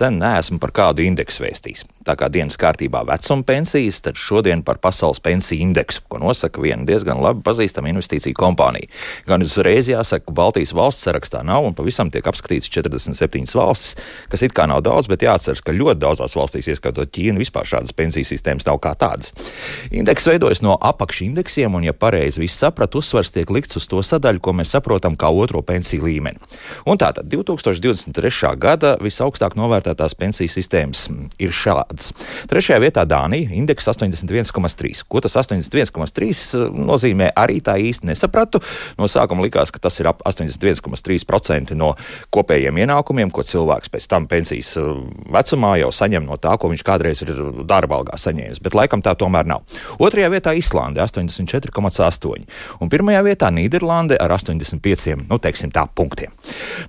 Sen neesmu par kādu indeksu vēstījis. Tā kā dienas kārtībā vecuma pensijas, tad šodien par pasaules pensiju indeksu, ko nosaka viena diezgan labi pazīstama investīcija kompānija. Gan uzreiz jāsaka, ka Baltijas valsts sarakstā nav un pavisam tiek apskatīts 47 valstis, kas it kā nav daudz, bet jāatceras, ka ļoti daudzās valstīs, ieskaitot Ķīnu, vispār šādas pensiju sistēmas nav kā tādas. Indeks veidojas no apakšindeksiem, un, ja pareizi viss sapratu, uzsvars tiek likts uz to sadaļu, ko mēs saprotam kā otro pensiju līmeni. Un tātad 2023. gada visaugstāk novērtēta novērtētās pensiju sistēmas ir šādas. Trešajā vietā Dānija indeks 81,3. Ko tas 81,3 nozīmē, arī tā īsti nesapratu. No sākuma likās, ka tas ir ap 81,3% no kopējiem ienākumiem, ko cilvēks pēc tam pensijas uh, vecumā jau saņem no tā, ko viņš kādreiz ir darba algā saņēmis. Bet laikam tā tomēr nav. Otrajā vietā Islande 84,8. Un pirmajā vietā Nīderlande ar 85, nu, teiksim tā, punktiem.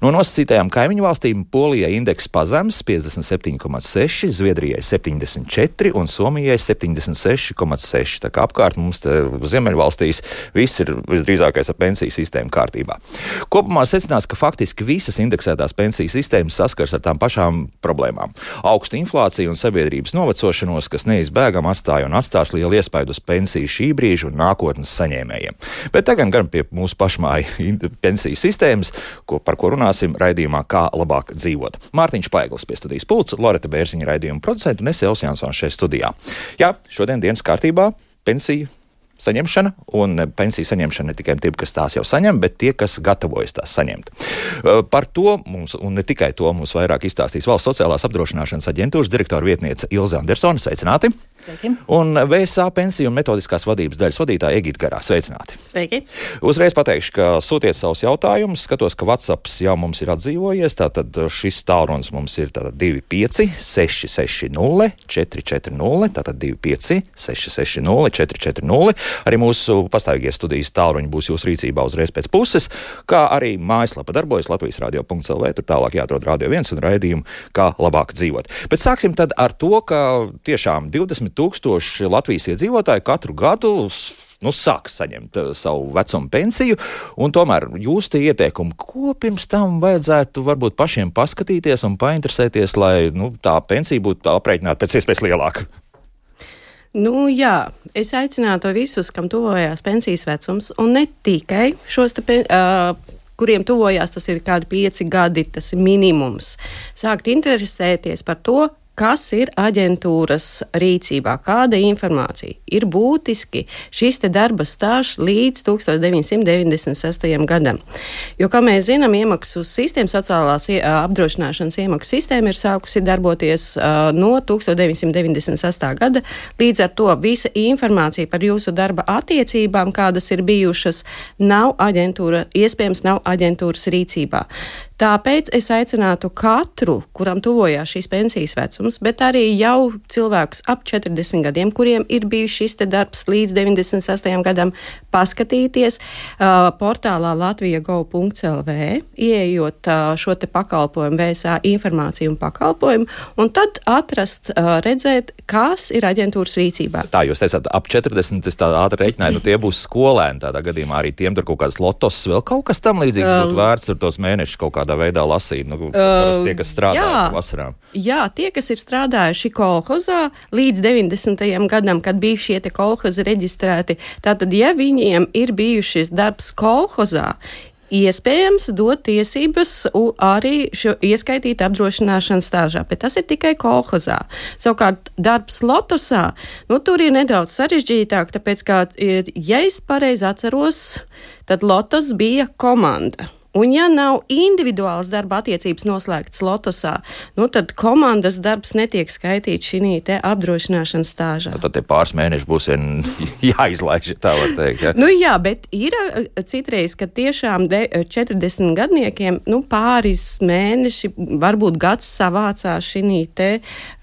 No nosacītajām kaimiņu valstīm Polijai indeks pazems, 57,6, Zviedrijai 74 un Somijai 76,6. Tā kā apkārt mums Ziemeļvalstīs viss ir visdrīzākais ar pensiju sistēmu kārtībā. Kopumā secinās, ka faktiski visas indeksētās pensiju sistēmas saskars ar tām pašām problēmām. Augsta inflācija un sabiedrības novecošanos, kas neizbēgam atstāja un atstās lielu iespaidu uz pensiju šī brīža un nākotnes saņēmējiem. Bet tagad gan pie mūsu pašmāju pensiju sistēmas, ko, par ko runāsim raidījumā, kā labāk dzīvot. Mārtiņš Paiglis pie studijas pulca, Loreta Bērziņa raidījuma producenta un es Elsijānsons šeit studijā. Jā, šodien dienas kārtībā pensija saņemšana, un pensiju saņemšana ne tikai tiem, kas tās jau saņem, bet tie, kas gatavojas tās saņemt. Par to mums, un ne tikai to, mums vairāk izstāstīs Valsts sociālās apdrošināšanas aģentūras direktora vietniece Ilza Andersona. Sveicināti! Sveiki. Un VSA pensiju un metodiskās vadības daļas vadītāja Egita Garā. Sveicināti! Sveiki! Uzreiz pateikšu, ka sūtiet savus jautājumus. Skatos, ka WhatsApp jau mums ir atdzīvojies. Tātad šis tālrunis mums ir 25, 660, 440, tātad 25, 660, 440. Arī mūsu pastāvīgie studijas tālruņi būs jūsu rīcībā uzreiz pēc puses, kā arī mājaslapa darbojas Latvijas radio.cl. Tur tālāk jāatrod radio viens un raidījumu, kā labāk dzīvot. Bet sāksim tad ar to, ka tiešām 20 tūkstoši Latvijas iedzīvotāji katru gadu nu, sāks saņemt uh, savu vecumu pensiju. Tomēr jūs tie ieteikumi, ko pirms tam vajadzētu varbūt pašiem paskatīties un painteresēties, lai nu, tā pensija būtu aprēķināta pēc iespējas lielāka. Nu, jā, es aicinātu visus, kam tuvojās pensijas vecums, un ne tikai šos te, uh, kuriem tuvojās tas ir kādi pieci gadi, tas ir minimums. Sākt interesēties par to, kas ir aģentūras rīcībā, kāda informācija. Ir būtiski šis darba stāsts līdz 1996. gadam. Jo, kā mēs zinām, iemaksu sistēma, sociālās apdrošināšanas iemaksu sistēma ir sākusi darboties uh, no 1998. gada. Līdz ar to visa informācija par jūsu darba attiecībām, kādas ir bijušas, nav aģentūra, iespējams, nav aģentūras rīcībā. Tāpēc es aicinātu katru, kuram tuvojās šīs pensijas vecums, bet arī jau cilvēkus ap 40 gadiem, kuriem ir bijis šis darbs līdz 98 gadam, paskatīties uh, portālā latvija.gov.lv, ieejot uh, šo te pakalpojumu, VSA informāciju un pakalpojumu, un tad atrast, uh, redzēt, kas ir aģentūras rīcībā. Tā jūs teicāt, ap 40, es tā ātri reiķināju, nu tie būs skolēni tādā gadījumā, arī tiem tur kaut kāds lotos, vēl kaut kas tam līdzīgs būtu vērts tur tos mēnešus kaut kādā kādā veidā lasīt? Nu, uh, tie, kas strādā jā, vasarā. Jā, tie, kas ir strādājuši kolhozā līdz 90. gadam, kad bija šie kolhozi reģistrēti, tātad, ja viņiem ir bijušas darbs kolhozā, iespējams dot tiesības arī šo ieskaitīt apdrošināšanas stāžā, bet tas ir tikai kolhozā. Savukārt darbs lotosā, nu tur ir nedaudz sarežģītāk, tāpēc, ka, ja es pareizi atceros, tad lotos bija komanda. Un, ja nav individuāls darba attiecības noslēgts Lotosā, nu, tad komandas darbs netiek skaitīts šī apdrošināšanas stāžā. Nu, tad pāris mēneši būs jāizlaiž, tā var teikt. Ja? Nu, jā, bet ir eh, citreiz, ka tiešām de, 40 gadniekiem nu, pāris mēneši, varbūt gads savācās šī te,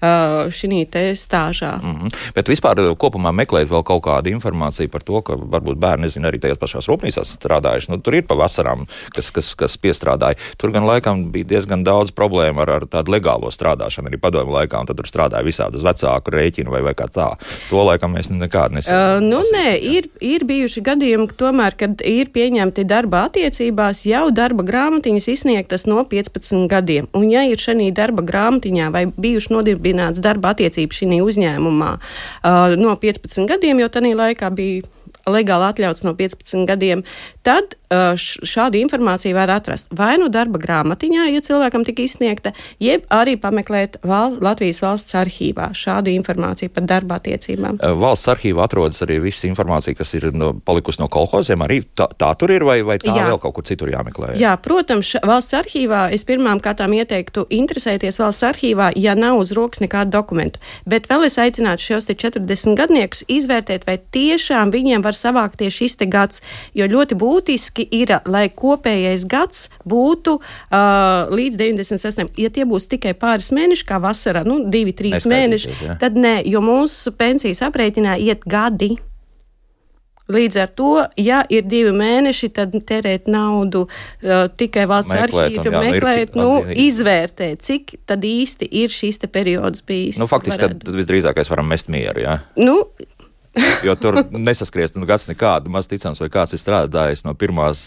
uh, te stāžā. Mm -hmm. Bet vispār eh, kopumā meklēt vēl kaut kādu informāciju par to, ka varbūt bērni nezina arī tajās pašās rūpnīcās strādājuši. Nu, tur ir pa vasarām, kas kas, kas piestrādāja. Tur gan laikam bija diezgan daudz problēmu ar, ar tādu legālo strādāšanu arī padomu laikā, un tad tur strādāja visādi uz vecāku rēķinu vai, vai kā tā. To laikam mēs nekādu nesaprotam. Uh, nu, nē, ir, ir bijuši gadījumi, tomēr, kad ir pieņemti darba attiecībās jau darba grāmatiņas izsniegtas no 15 gadiem. Un, ja ir šī darba grāmatiņā vai bijuši nodibināts darba attiecības šī uzņēmumā uh, no 15 gadiem, jo tajā laikā bija legāli atļauts no 15 gadiem, tad uh, šādu informāciju var atrast vai nu darba grāmatiņā, ja cilvēkam tika izsniegta, jeb arī pameklēt val Latvijas valsts arhīvā šādu informāciju par darba attiecībām. Uh, valsts arhīvā atrodas arī visa informācija, kas ir no, palikusi no kolhoziem. Arī tā, tā tur ir, vai, vai tā Jā. vēl kaut kur citur jāmeklē? Jā, protams, valsts arhīvā es pirmām kārtām ieteiktu interesēties valsts arhīvā, ja nav uz rokas nekādu dokumentu. Bet vēl es aicinātu šos 40 gadniekus izvērtēt, vai tiešām viņiem var savākt tieši šis gads, jo ļoti būtiski ir, lai kopējais gads būtu uh, līdz 96. Ja tie būs tikai pāris mēneši, kā vasarā, nu, divi, trīs mēneši, ja. tad nē, jo mūsu pensijas aprēķinā iet gadi. Līdz ar to, ja ir divi mēneši, tad tērēt naudu uh, tikai valsts arhīvā, meklēt, nu, nu izvērtēt, cik tad īsti ir šīs periods bijis. Nu, faktiski, varētu. tad visdrīzākais varam mest mieru. Ja? Nu, jo tur nesaskriest nu, gads nekādu. Maz ticams, vai kāds ir strādājis no pirmās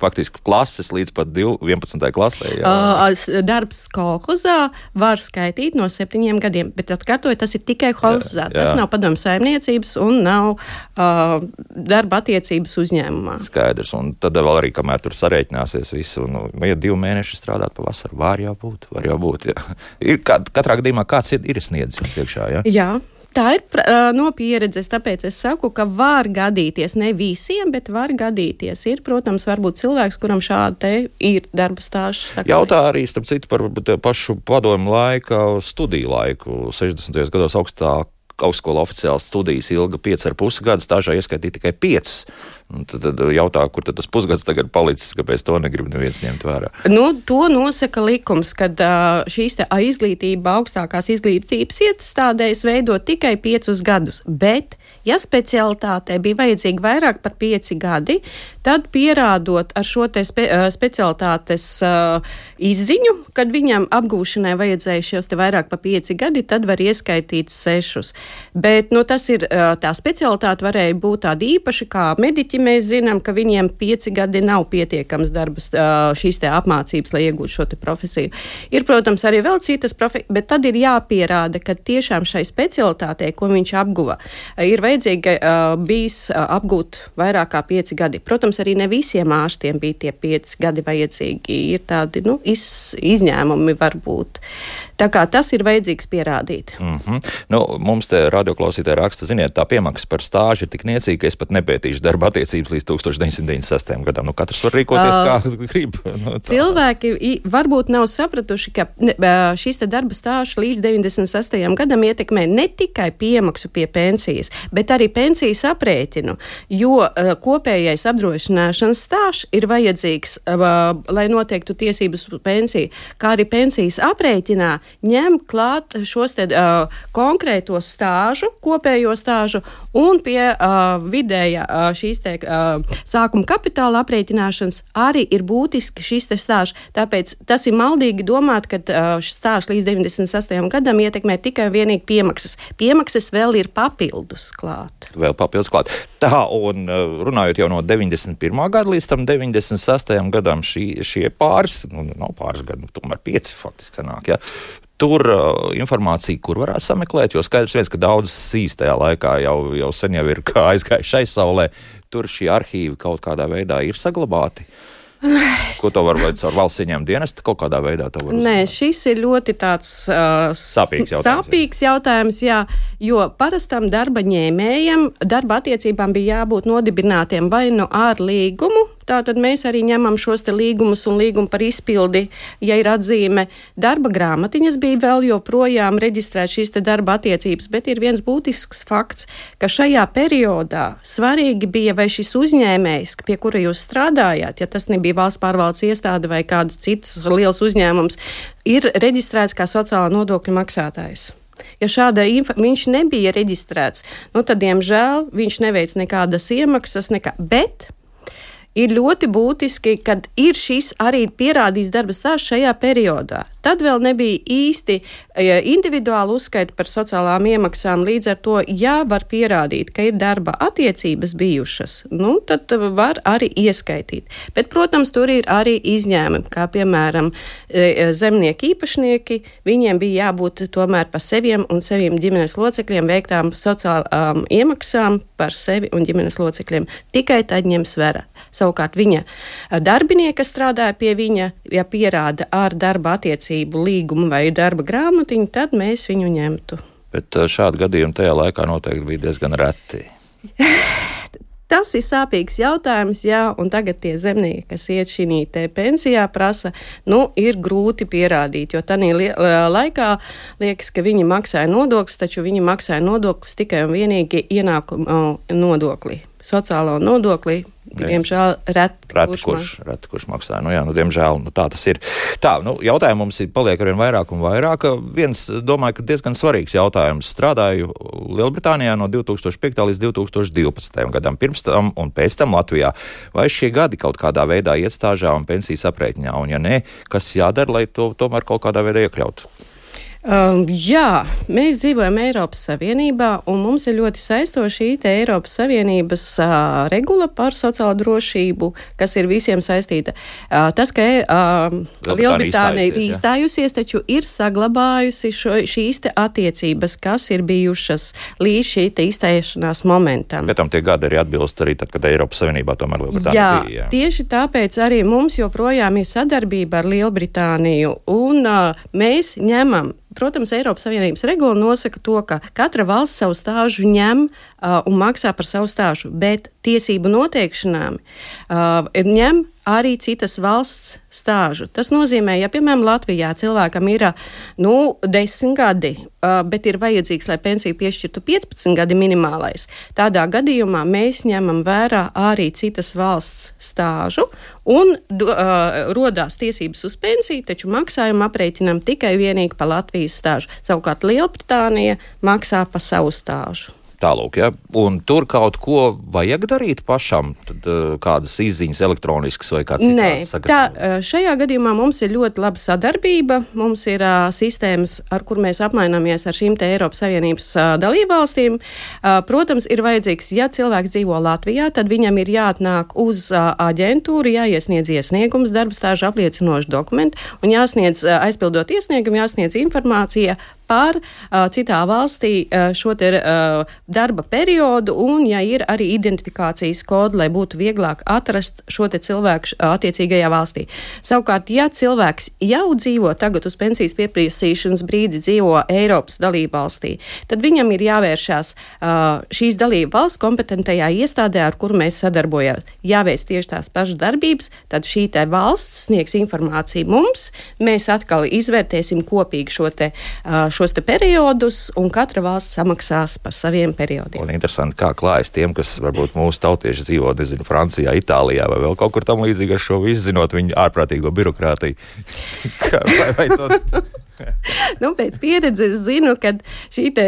faktiski klases līdz pat 11. klasē. Jā. Uh, darbs kolhozā var skaitīt no septiņiem gadiem, bet atkārtoju, tas ir tikai kolhozā. Tas nav padomu saimniecības un nav uh, darba attiecības uzņēmumā. Skaidrs, un tad vēl arī, kamēr tur sarēķināsies visu, un, nu, ja divi mēneši strādāt pavasarī, var jau būt, var jau būt. Jā. Ir, katrā gadījumā kāds ir, ir sniedzis jums iekšā, jā? Jā. Tā ir uh, no pieredzes, tāpēc es saku, ka var gadīties, ne visiem, bet var gadīties. Ir, protams, varbūt cilvēks, kuram šāda ir darba stāža. Jautā arī, starp citu, par pašu padomu laika studiju laiku. 60. gados augstāk augstskola oficiāls studijas ilga 5,5 gadus, stāžā ieskaitīja tikai 5. Un tad, tad jautā, kur tad tas pusgads tagad palicis, kāpēc to negrib neviens ņemt vērā? Nu, to nosaka likums, ka šīs izglītība augstākās izglītības iestādēs veido tikai 5 gadus, bet Ja specialitātei bija vajadzīgi vairāk par pieci gadi, tad pierādot ar šo spe, specialitātes uh, izziņu, kad viņam apgūšanai vajadzēja šos vairāk par pieci gadi, tad var ieskaitīt sešus. Bet nu, tas ir tā specialitāte, varēja būt tāda īpaša, kā mediķi mēs zinām, ka viņiem pieci gadi nav pietiekams darbas, uh, šīs apmācības, lai iegūtu šo profesiju. Ir, protams, arī vēl citas profesijas, bet tad ir jāpierāda, ka tiešām šai specialitātei, ko viņš apguva, ir uh, bijis apgūt vairāk kā pieci gadi. Protams, arī ne visiem ārstiem bija tie pieci gadi vajadzīgi. Ir tādi nu, iz, izņēmumi varbūt. Tā kā tas ir vajadzīgs pierādīt. Mm -hmm. nu, mums te radioklausītāji raksta, ziniet, tā piemaksa par stāžu ir tik niecīga, ka es pat nepētīšu darba attiecības līdz 1996. gadam. Nu, katrs var rīkoties uh, kā grib. Nu, tā. cilvēki varbūt nav sapratuši, ka šis darba stāžs līdz 96. gadam ietekmē ne tikai piemaksu pie pensijas, bet arī pensijas aprēķinu, jo uh, kopējais apdrošināšanas stāžs ir vajadzīgs, uh, lai noteiktu tiesības uz pensiju, kā arī pensijas aprēķinā ņem klāt šos te, uh, konkrēto stāžu, kopējo stāžu un pie uh, vidēja uh, šīs te uh, sākuma kapitāla aprēķināšanas arī ir būtiski šis stāžs. Tāpēc tas ir maldīgi domāt, ka uh, stāžs līdz 98. gadam ietekmē tikai un vienīgi piemaksas. Piemaksas vēl ir papildus klāt. Vēl papildus klāt. Tā, un runājot jau no 91. gada līdz tam 96. gadam, šī, šie pāris, nu, nav pāris gadi, nu, tomēr pieci faktiski sanāk, ja, tur informācija, kur varētu sameklēt, jo skaidrs viens, ka daudzas sīs tajā laikā jau, jau sen jau ir aizgājuši aizsaulē, tur šie arhīvi kaut kādā veidā ir saglabāti. Ko to var veikt ar valsts ieņēmumu dienestu kaut kādā veidā? Nē, šis ir ļoti tāds uh, sāpīgs jautājums. Sāpīgs jautājums jā, jo parastam darba ņēmējam darba attiecībām bija jābūt nodibinātiem vai nu ar līgumu, Tātad mēs arī ņemam šos līgumus un līgumu par izpildi, ja ir atzīme. Darba grāmatiņas bija vēl joprojām reģistrēt šīs darba attiecības, bet ir viens būtisks fakts, ka šajā periodā svarīgi bija, vai šis uzņēmējs, pie kura jūs strādājāt, ja tas nebija valsts pārvaldes iestāde vai kāds cits liels uzņēmums, ir reģistrēts kā sociālā nodokļu maksātājs. Ja šāda info viņš nebija reģistrēts, nu tad, diemžēl, viņš neveic nekādas iemaksas, nekā, bet ir ļoti būtiski, kad ir šis arī pierādījis darba stāsts šajā periodā. Tad vēl nebija īsti individuāli uzskaita par sociālām iemaksām. Līdz ar to, ja var pierādīt, ka ir darba attiecības bijušas, nu, tad var arī ieskaitīt. Bet, protams, tur ir arī izņēmumi, kā piemēram e, zemnieki īpašnieki. Viņiem bija jābūt tomēr par seviem un saviem ģimenes locekļiem veiktām sociālām iemaksām par sevi un ģimenes locekļiem. Tikai tad ņems vērā. Savukārt viņa darbinieki, kas strādāja pie viņa, ja pierāda ar darba attiecību līgumu vai darba grāmatiņu, tad mēs viņu ņemtu. Bet šādi gadījumi tajā laikā noteikti bija diezgan reti. Tas ir sāpīgs jautājums, jā, un tagad tie zemnieki, kas iet šī pensijā, prasa, nu, ir grūti pierādīt, jo tajā li laikā liekas, ka viņi maksāja nodokļus, taču viņi maksāja nodokļus tikai un vienīgi ienākumu nodokli sociālo nodokli. Diemžēl reti, reti, kurš, reti kurš maksā. Nu, jā, nu, diemžēl nu, tā tas ir. Tā, nu, jautājumu mums ir paliek arvien vairāk un vairāk. Viens, domāju, ka diezgan svarīgs jautājums. Strādāju Lielbritānijā no 2005. līdz 2012. gadam, pirms tam un pēc tam Latvijā. Vai šie gadi kaut kādā veidā iet stāžā un pensijas aprēķinā? Un, ja nē, kas jādara, lai to tomēr kaut kādā veidā iekļautu? Um, jā, mēs dzīvojam Eiropas Savienībā, un mums ir ļoti saistoša šī Eiropas Savienības uh, regula par sociālo drošību, kas ir visiem saistīta. Uh, tas, ka uh, Lielbritānija ir izstājusies, taču ir saglabājusi šo, šīs attiecības, kas ir bijušas līdz šī izstāšanās momentam. Bet tam tie gadi arī atbilst arī tad, kad Eiropas Savienībā tomēr Lielbritānija jā, bija. Jā, tieši tāpēc arī mums joprojām ir sadarbība ar Lielbritāniju, un uh, mēs ņemam Protams, Eiropas Savienības regula nosaka to, ka katra valsts savu stāžu ņem un maksā par savu stāžu, bet tiesību noteikšanām uh, ņem arī citas valsts stāžu. Tas nozīmē, ja piemēram Latvijā cilvēkam ir nu, 10 gadi, uh, bet ir vajadzīgs, lai pensiju piešķirtu 15 gadi minimālais, tādā gadījumā mēs ņemam vērā arī citas valsts stāžu un uh, rodās tiesības uz pensiju, taču maksājumu aprēķinam tikai vienīgi pa Latvijas stāžu. Savukārt Lielbritānija maksā pa savu stāžu. Tālūk, ja? Un tur kaut ko vajag darīt pašam, tad uh, kādas izziņas elektroniskas vai kāds cits. Nē, tā, uh, šajā gadījumā mums ir ļoti laba sadarbība. Mums ir uh, sistēmas, ar kur mēs apmaināmies ar šīm Eiropas Savienības uh, dalībvalstīm. Uh, protams, ir vajadzīgs, ja cilvēks dzīvo Latvijā, tad viņam ir jāatnāk uz uh, aģentūru, jāiesniedz iesniegums, darba stāžu apliecinošu dokumentu un jāsniedz, uh, aizpildot iesniegumu, jāsniedz informācija par uh, citā valstī uh, šo te, uh, darba periodu, un, ja ir arī identifikācijas kodi, lai būtu vieglāk atrast šo cilvēku uh, attiecīgajā valstī. Savukārt, ja cilvēks jau dzīvo tagad uz pensijas pieprasīšanas brīdi, dzīvo Eiropas dalību valstī, tad viņam ir jāvēršās uh, šīs dalību valsts kompetentajā iestādē, ar kuru mēs sadarbojamies. Jāveic tieši tās pašas darbības, tad šī valsts sniegs informāciju mums, mēs atkal izvērtēsim kopīgi šo te, uh, šo šos periodus, un katra valsts samaksās par saviem periodiem. Un interesanti, kā klājas tiem, kas varbūt mūsu tautieši dzīvo, nezinu, Francijā, Itālijā vai vēl kaut kur tam līdzīgā, šo visu zinot viņu ārprātīgo birokrātiju. vai, vai to... nu, pēc pieredzes zinu, ka šī te,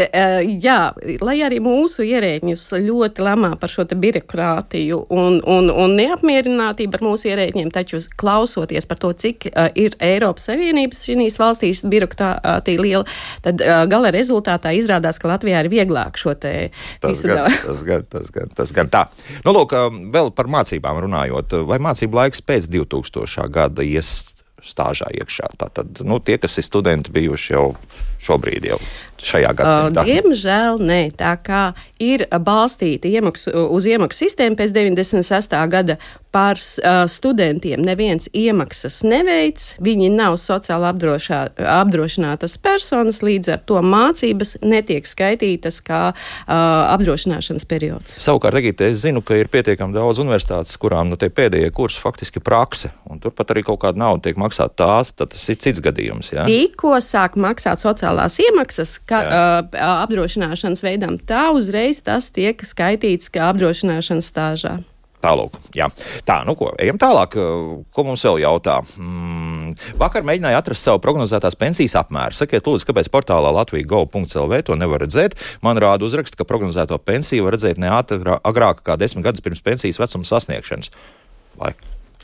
jā, lai arī mūsu ierēģņus ļoti lamā par šo birokrātiju un, un, un neapmierinātību ar mūsu ierēģiem, taču klausoties par to, cik uh, ir Eiropas Savienības šīs valstīs birokrātija liela, tad uh, gala rezultātā izrādās, ka Latvijā ir vieglāk šo te tas visu gan, tas gan, tas gan, tas gan tā. Nu, lūk, vēl par mācībām runājot, vai mācību laiks pēc 2000. gada ies stāžā iekšā. Tātad nu, tie, kas ir studenti bijuši jau šobrīd, jau šajā gadsimtā? Diemžēl nē, tā kā ir balstīta iemaksu, uz iemaksu sistēmu pēc 96. gada par studentiem neviens iemaksas neveic, viņi nav sociāli apdrošā, apdrošinātas personas, līdz ar to mācības netiek skaitītas kā uh, apdrošināšanas periods. Savukārt, Egīte, es zinu, ka ir pietiekami daudz universitātes, kurām nu, pēdējie kursi faktiski prakse, un turpat arī kaut kāda nauda tiek maksāta tās, tad tas ir cits gadījums. Ja? Tikko sāk maksāt sociālās iemaksas, ka, uh, apdrošināšanas veidam, tā uzreiz tas tiek skaitīts kā apdrošināšanas stāžā. Tālāk, jā. Tā, nu ko, ejam tālāk. Ko mums vēl jautā? Mm, vakar mēģināju atrast savu prognozētās pensijas apmēru. Sakiet, lūdzu, kāpēc portālā Latvijas go.lv to nevar redzēt? Man rāda uzraksts, ka prognozēto pensiju var redzēt ne agrāk kā desmit gadus pirms pensijas vecuma sasniegšanas. Vai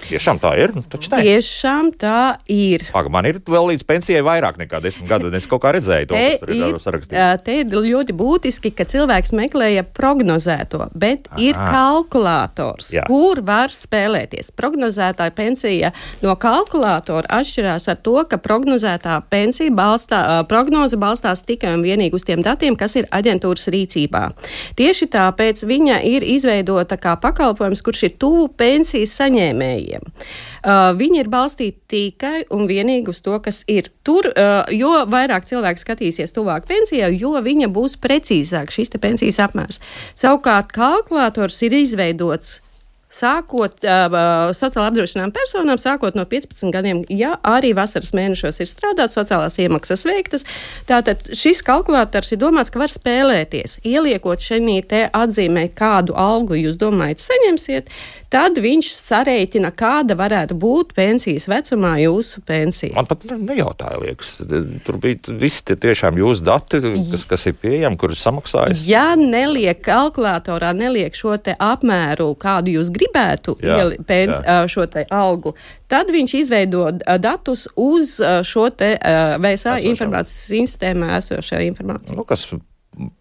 Tiešām tā ir. Nu. Tiešām tā ir. Paga, man ir vēl līdz pensijai vairāk nekā desmit gadu, un es kaut kā redzēju to, ir sarakstīts. Te ir ļoti būtiski, ka cilvēks meklēja prognozēto, bet Aha. ir kalkulators, Jā. kur var spēlēties. Prognozētā pensija no kalkulatora atšķirās ar to, ka prognozētā pensija balstā, prognoze balstās tikai un vienīgi uz tiem datiem, kas ir aģentūras rīcībā. Tieši tāpēc viņa ir izveidota kā pakalpojums, kurš ir tuvu pensijas saņēmējiem pieejami. Uh, viņi ir balstīti tikai un vienīgi uz to, kas ir tur. Uh, jo vairāk cilvēku skatīsies tuvāk pensijai, jo viņa būs precīzāk šis pensijas apmērs. Savukārt kalkulators ir izveidots sākot uh, sociālā apdrošinājuma personām, sākot no 15 gadiem, ja arī vasaras mēnešos ir strādāts, sociālās iemaksas veiktas. Tātad šis kalkulators ir domāts, ka var spēlēties, ieliekot šeit atzīmē, kādu algu jūs domājat saņemsiet, tad viņš sarēķina, kāda varētu būt pensijas vecumā jūsu pensija. Man pat nejautāja, liekas, tur bija visi tie tiešām jūsu dati, kas, kas ir pieejami, kurus samaksājas. Ja neliek kalkulatorā, neliek šo te apmēru, kādu jūs gribētu ieli, pēc, jā. šo algu, tad viņš izveido datus uz šo te VSA Esošam. informācijas sistēmā esošā informācija. Nu, kas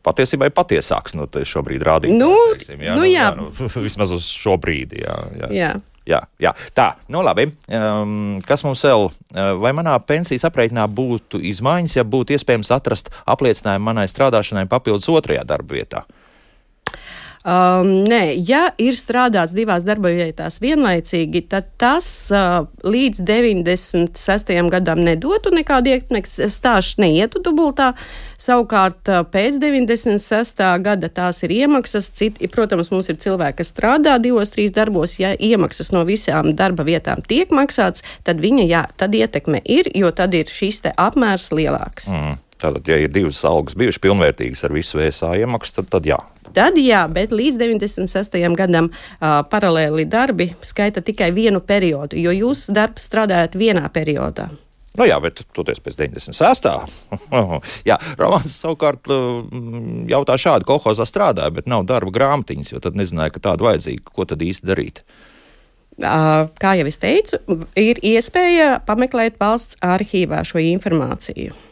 patiesībā ir patiesāks no nu, šobrīd rādīt. Nu, teiksim, jā, nu, nu, jā. Jā, nu, vismaz uz šo brīdi. Jā, jā. jā. Jā, jā. Tā, nu labi. Um, kas mums vēl? Vai manā pensijas aprēķinā būtu izmaiņas, ja būtu iespējams atrast apliecinājumu manai strādāšanai papildus otrajā darba vietā? Um, nē, ja ir strādāts divās darba vietās vienlaicīgi, tad tas uh, līdz 96. gadam nedotu nekādu ietekmes stāstu, neietu dubultā. Savukārt uh, pēc 96. gada tās ir iemaksas. Cit, protams, mums ir cilvēki, kas strādā divos, trīs darbos. Ja iemaksas no visām darba vietām tiek maksāts, tad viņa jā, tad ietekme ir, jo tad ir šis apmērs lielāks. Mm. Tātad, ja ir divas algas bijušas pilnvērtīgas ar visu VSA iemaksu, tad, tad jā, Tad jā, bet līdz 96. gadam uh, paralēli darbi skaita tikai vienu periodu, jo jūs darbs strādājat vienā periodā. Nu jā, bet toties pēc 96. jā, Romanis savukārt jautā šādi, kolhozā strādāja, bet nav darba grāmatiņas, jo tad nezināja, ka tāda vajadzīga. Ko tad īsti darīt? Kā jau es teicu, ir iespēja pameklēt valsts arhīvā šo informāciju.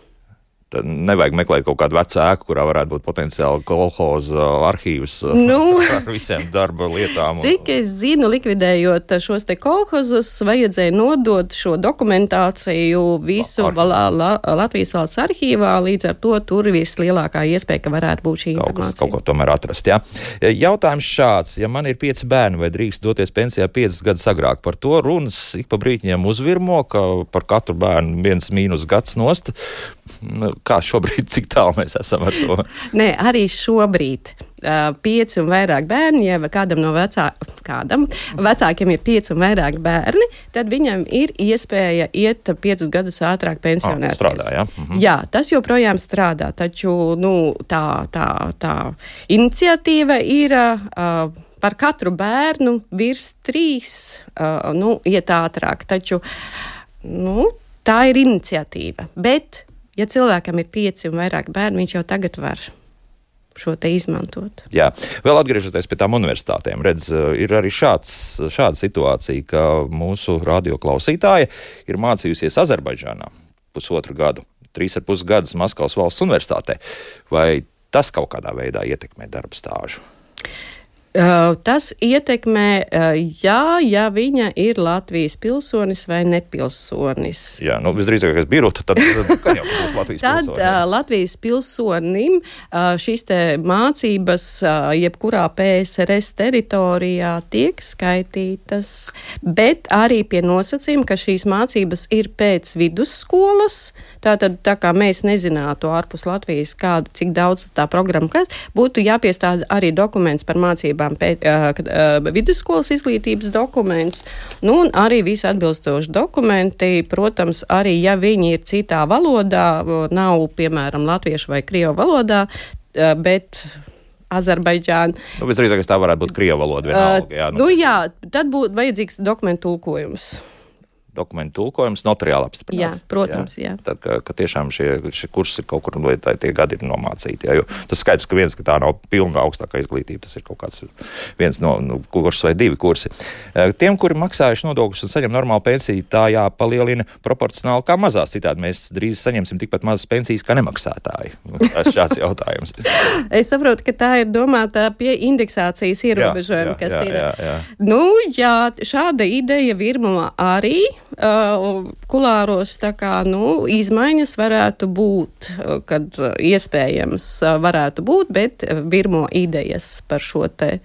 Tad nevajag meklēt kaut kādu vecu ēku, kurā varētu būt potenciāli kolhoza arhīvs nu, ar visiem darba lietām. Cik es zinu, likvidējot šos te kolhozus, vajadzēja nodot šo dokumentāciju visu la, la, Latvijas valsts arhīvā, līdz ar to tur vislielākā iespēja, ka varētu būt šī kaut informācija. Kas, kaut ko tomēr atrast, jā. Jautājums šāds, ja man ir pieci bērni, vai drīkst doties pensijā piecas gadus agrāk, par to runas ik pa brītņiem uzvirmo, ka par katru bērnu viens mīnus gads nost. Nu, kā šobrīd, cik tālu mēs esam ar to? Nē, arī šobrīd. Uh, pieci un vairāk bērni, ja kādam no vecā, kādam, vecākiem ir pieci un vairāk bērni, tad viņam ir iespēja iet piecus gadus ātrāk pensionēties. Strādā, ja? mhm. Jā, tas joprojām strādā, taču nu, tā, tā, tā iniciatīva ir. Uh, par katru bērnu virs trīs, uh, nu, iet ātrāk. Taču nu, tā ir iniciatīva. Bet ja cilvēkam ir pieci un vairāk bērni, viņš jau tagad var šo te izmantot. Jā, vēl atgriežoties pie tām universitātēm, redz, ir arī šāds, šāda situācija, ka mūsu radioklausītāja ir mācījusies Azerbaidžānā pusotru gadu, trīs ar pus gadus Maskavas valsts universitātē. Vai tas kaut kādā veidā ietekmē darba stāžu? Uh, tas ietekmē, uh, jā, ja viņa ir Latvijas pilsonis vai nepilsonis. Jā, nu, visdrīzāk, kas birota, tad, tad jau būs Latvijas tad, pilsonis. Tad uh, Latvijas pilsonim šīs mācības jebkurā PSRS teritorijā tiek skaitītas, bet arī pie nosacījuma, ka šīs mācības ir pēc vidusskolas. Tātad, tā kā mēs nezinātu ārpus Latvijas, kāda, cik daudz tā programma, kas būtu jāpiestāda arī dokuments par mācībām piemēram, pēt, uh, vidusskolas izglītības dokuments, nu, un arī visi atbilstoši dokumenti. Protams, arī ja viņi ir citā valodā, nav, piemēram, latviešu vai krievu valodā, uh, bet Azerbaidžāna. Nu, Visdrīzāk, tā varētu būt krievu valoda. Vienalga, jā, nu. Nu, jā, tad būtu vajadzīgs dokumentu tulkojums. Dokumentu tulkojums, notariāli apstiprināts. Jā, protams, jā. jā. Tad, ka, ka tiešām šie, šie kursi ir kaut kur, lai tie gadi ir nomācīti. Jā, jo tas skaidrs, ka viens, ka tā nav pilna augstākā izglītība, tas ir kaut kāds viens no nu, kurs vai divi kursi. Eh, tiem, kuri maksājuši nodokļus un saņem normālu pensiju, tā jāpalielina proporcionāli kā mazās. Citādi mēs drīz saņemsim tikpat mazas pensijas kā nemaksātāji. Tas ir šāds jautājums. es saprotu, ka tā ir domāta pie indeksācijas ierobežojuma, kas jā, ir. Jā, jā. Nu, jā, šāda ideja virmo arī kulāros, tā kā, nu, izmaiņas varētu būt, uh, kad uh, iespējams uh, varētu būt, bet virmo idejas par šo te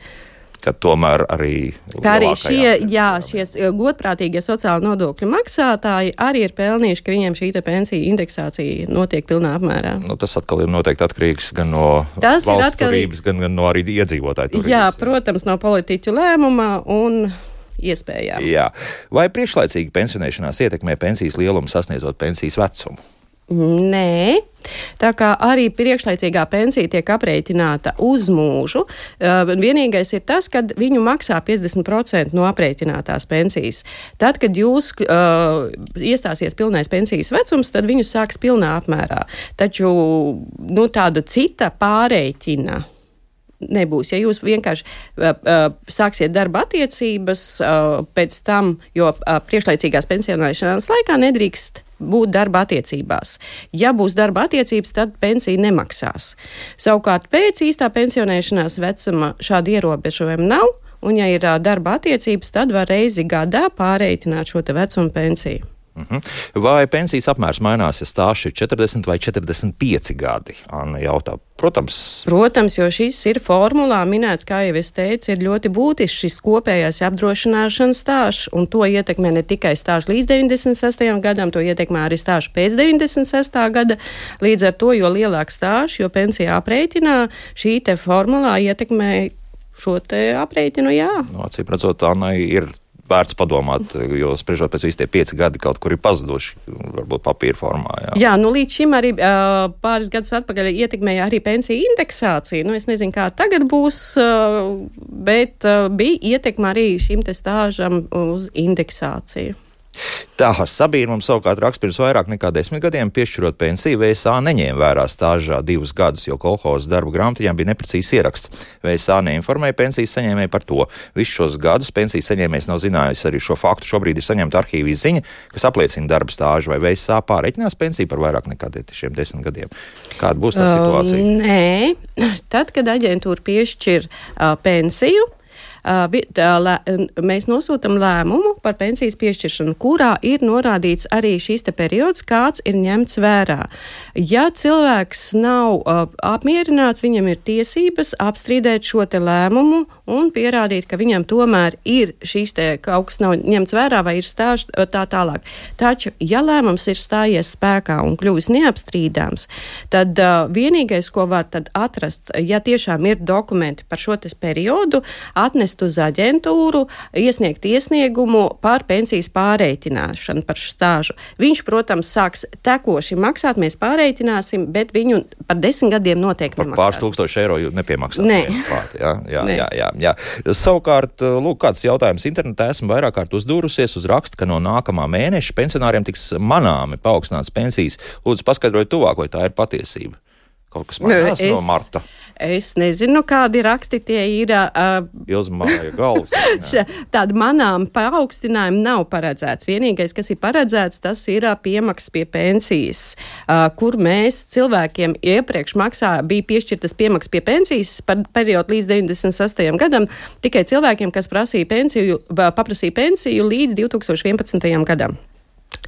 ka tomēr arī. Arī šie, jā, šie godprātīgie sociāli nodokļu maksātāji arī ir pelnījuši, ka viņiem šī pensija indeksācija notiek pilnā apmērā. Nu, tas atkal ir noteikti atkarīgs gan no tas valsts turības, gan, gan no arī iedzīvotāju turības. Jā, protams, no politiķu lēmuma un iespējām. Jā. Vai priekšlaicīga pensionēšanās ietekmē pensijas lielumu sasniedzot pensijas vecumu? Nē, tā kā arī priekšlaicīgā pensija tiek aprēķināta uz mūžu. Uh, vienīgais ir tas, ka viņu maksā 50% no aprēķinātās pensijas. Tad, kad jūs uh, iestāsies pilnais pensijas vecums, tad viņu sāks pilnā apmērā. Taču nu, tāda cita pārreķina nebūs. Ja jūs vienkārši uh, uh, sāksiet darba attiecības uh, pēc tam, jo uh, priekšlaicīgās pensionēšanās laikā nedrīkst būt darba attiecībās. Ja būs darba attiecības, tad pensija nemaksās. Savukārt pēc īstā pensionēšanās vecuma šāda ierobežojuma nav, un ja ir darba attiecības, tad var reizi gadā pārreikināt šo vecuma pensiju. Mhm. Vai pensijas apmērs mainās, ja stāsts ir 40 vai 45 gadi? Anna jautā. Protams. Protams, jo šis ir formulā minēts, kā jau es teicu, ir ļoti būtisks šis kopējais apdrošināšanas stāsts, un to ietekmē ne tikai stāsts līdz 96. gadam, to ietekmē arī stāsts pēc 96. gada. Līdz ar to, jo lielāks stāsts, jo pensija aprēķinā, šī te formulā ietekmē šo aprēķinu, jā. No, acīm redzot, Annai ir vērts padomāt, jo spriežot pēc visiem pieci gadi kaut kur ir pazuduši, varbūt papīra formā. Jā, jā nu līdz šim arī uh, pāris gadus atpakaļ ietekmēja arī pensiju indeksāciju. Nu, es nezinu, kā tagad būs, uh, bet uh, bija ietekme arī šim te stāžam uz indeksāciju. Tā Sabīna mums savukārt raksta pirms vairāk nekā desmit gadiem, piešķirot pensiju, VSA neņēma vērā stāžā divus gadus, jo kolhozas darba grāmatā bija neprecīzs ieraksts. VSA neinformēja pensijas saņēmēju par to. Visus šos gadus pensijas saņēmējs nav zinājis arī šo faktu. Šobrīd ir saņemta arhīvijas ziņa, kas apliecina darba stāžu, vai VSA pārreķinās pensiju par vairāk nekā šiem desmit gadiem. Kāda būs tā situācija? Uh, nē, tad, kad aģentūra piešķir uh, pensiju, mēs nosūtām lēmumu par pensijas piešķiršanu, kurā ir norādīts arī šīs periods, kāds ir ņemts vērā. Ja cilvēks nav apmierināts, viņam ir tiesības apstrīdēt šo lēmumu un pierādīt, ka viņam tomēr ir šīs te kaut kas nav ņemts vērā vai ir stāž tā tālāk. Taču, ja lēmums ir stājies spēkā un kļuvis neapstrīdāms, tad uh, vienīgais, ko var atrast, ja tiešām ir dokumenti par šo periodu, atnest vērst uz aģentūru, iesniegt iesniegumu par pensijas pārreitināšanu par stāžu. Viņš, protams, sāks tekoši maksāt, mēs pārreitināsim, bet viņu par desmit gadiem noteikti par pāris tūkstoši eiro nepiemaksās. Nē. Klāt, jā, jā, Nē. jā, jā, jā. Savukārt, lūk, kāds jautājums internetā esmu vairāk kārt uzdūrusies uz rakstu, ka no nākamā mēneša pensionāriem tiks manāmi paaugstināts pensijas. Lūdzu, paskaidrojiet tuvāk, vai tā ir patiesība. Kaut kas mainās es, no marta. Es nezinu, kādi raksti tie ir. Uh, Ilzmāja galvas. Tāda manām paaugstinājuma nav paredzēts. Vienīgais, kas ir paredzēts, tas ir uh, piemaksas pie pensijas, uh, kur mēs cilvēkiem iepriekš maksā, bija piešķirtas piemaksas pie pensijas par periodu līdz 96. gadam, tikai cilvēkiem, kas prasīja pensiju, paprasīja pensiju līdz 2011. gadam.